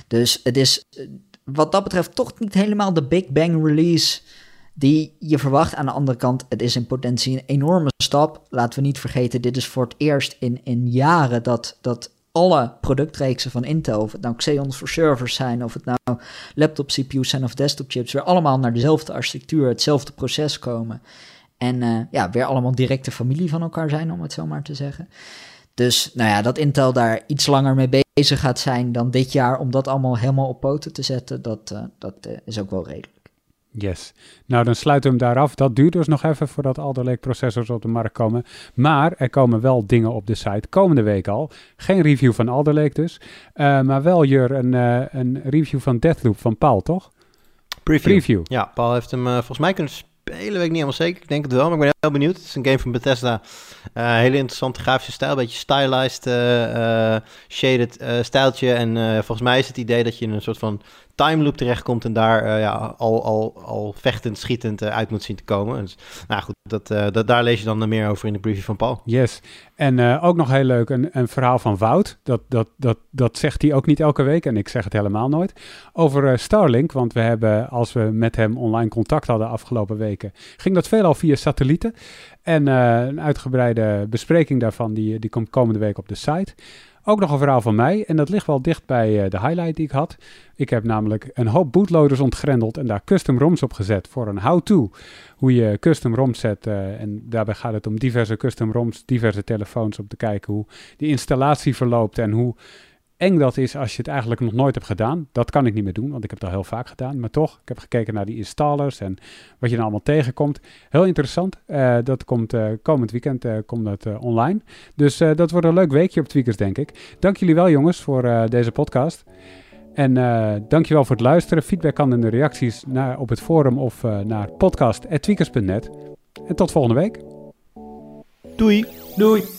Dus het is eh, wat dat betreft toch niet helemaal de Big Bang release die je verwacht. Aan de andere kant, het is in potentie een enorme stap. Laten we niet vergeten, dit is voor het eerst in, in jaren dat, dat alle productreeksen van Intel, of het nou Xeons voor servers zijn, of het nou laptop CPU's zijn of desktop chips, weer allemaal naar dezelfde architectuur, hetzelfde proces komen. En uh, ja, weer allemaal directe familie van elkaar zijn, om het zo maar te zeggen. Dus nou ja, dat Intel daar iets langer mee bezig gaat zijn dan dit jaar om dat allemaal helemaal op poten te zetten, dat, uh, dat uh, is ook wel redelijk. Yes. Nou, dan sluiten we hem daar af. Dat duurt dus nog even voordat Alder Lake processors op de markt komen. Maar er komen wel dingen op de site komende week al. Geen review van Alder Lake dus. Uh, maar wel, Jur, een, uh, een review van Deathloop van Paul, toch? Preview. Preview. Ja, Paul heeft hem uh, volgens mij kunnen spelen, weet ik niet helemaal zeker. Ik denk het wel, maar ik ben heel benieuwd. Het is een game van Bethesda. Uh, hele interessante grafische stijl, een beetje stylized, uh, shaded stijltje. En volgens mij is het idee dat je een soort van time loop terechtkomt en daar uh, ja, al, al, al vechtend, schietend uh, uit moet zien te komen. Dus, nou goed, dat, uh, dat, daar lees je dan meer over in de preview van Paul. Yes. En ook nog heel leuk, een, een verhaal van Wout. Dat, dat, dat, dat zegt hij ook niet elke week en ik zeg het helemaal nooit. Over Starlink, want we hebben, als we met hem online contact hadden afgelopen weken, ging dat veelal via satellieten. En een uitgebreide bespreking daarvan, die, die komt komende week op de site. Ook nog een verhaal van mij en dat ligt wel dicht bij uh, de highlight die ik had. Ik heb namelijk een hoop bootloaders ontgrendeld en daar custom ROMs op gezet voor een how-to. Hoe je custom ROMs zet uh, en daarbij gaat het om diverse custom ROMs, diverse telefoons om te kijken hoe die installatie verloopt en hoe eng dat is als je het eigenlijk nog nooit hebt gedaan. Dat kan ik niet meer doen, want ik heb het al heel vaak gedaan. Maar toch, ik heb gekeken naar die installers en wat je dan allemaal tegenkomt. Heel interessant. Uh, dat komt uh, komend weekend uh, komt dat, online. Dus dat wordt een leuk weekje op Tweakers, denk ik. Dank jullie wel, jongens, voor deze podcast. En dankjewel voor het luisteren. Feedback kan in de reacties naar, op het forum of naar podcast.tweakers.net. En tot volgende week. Doei. Doei.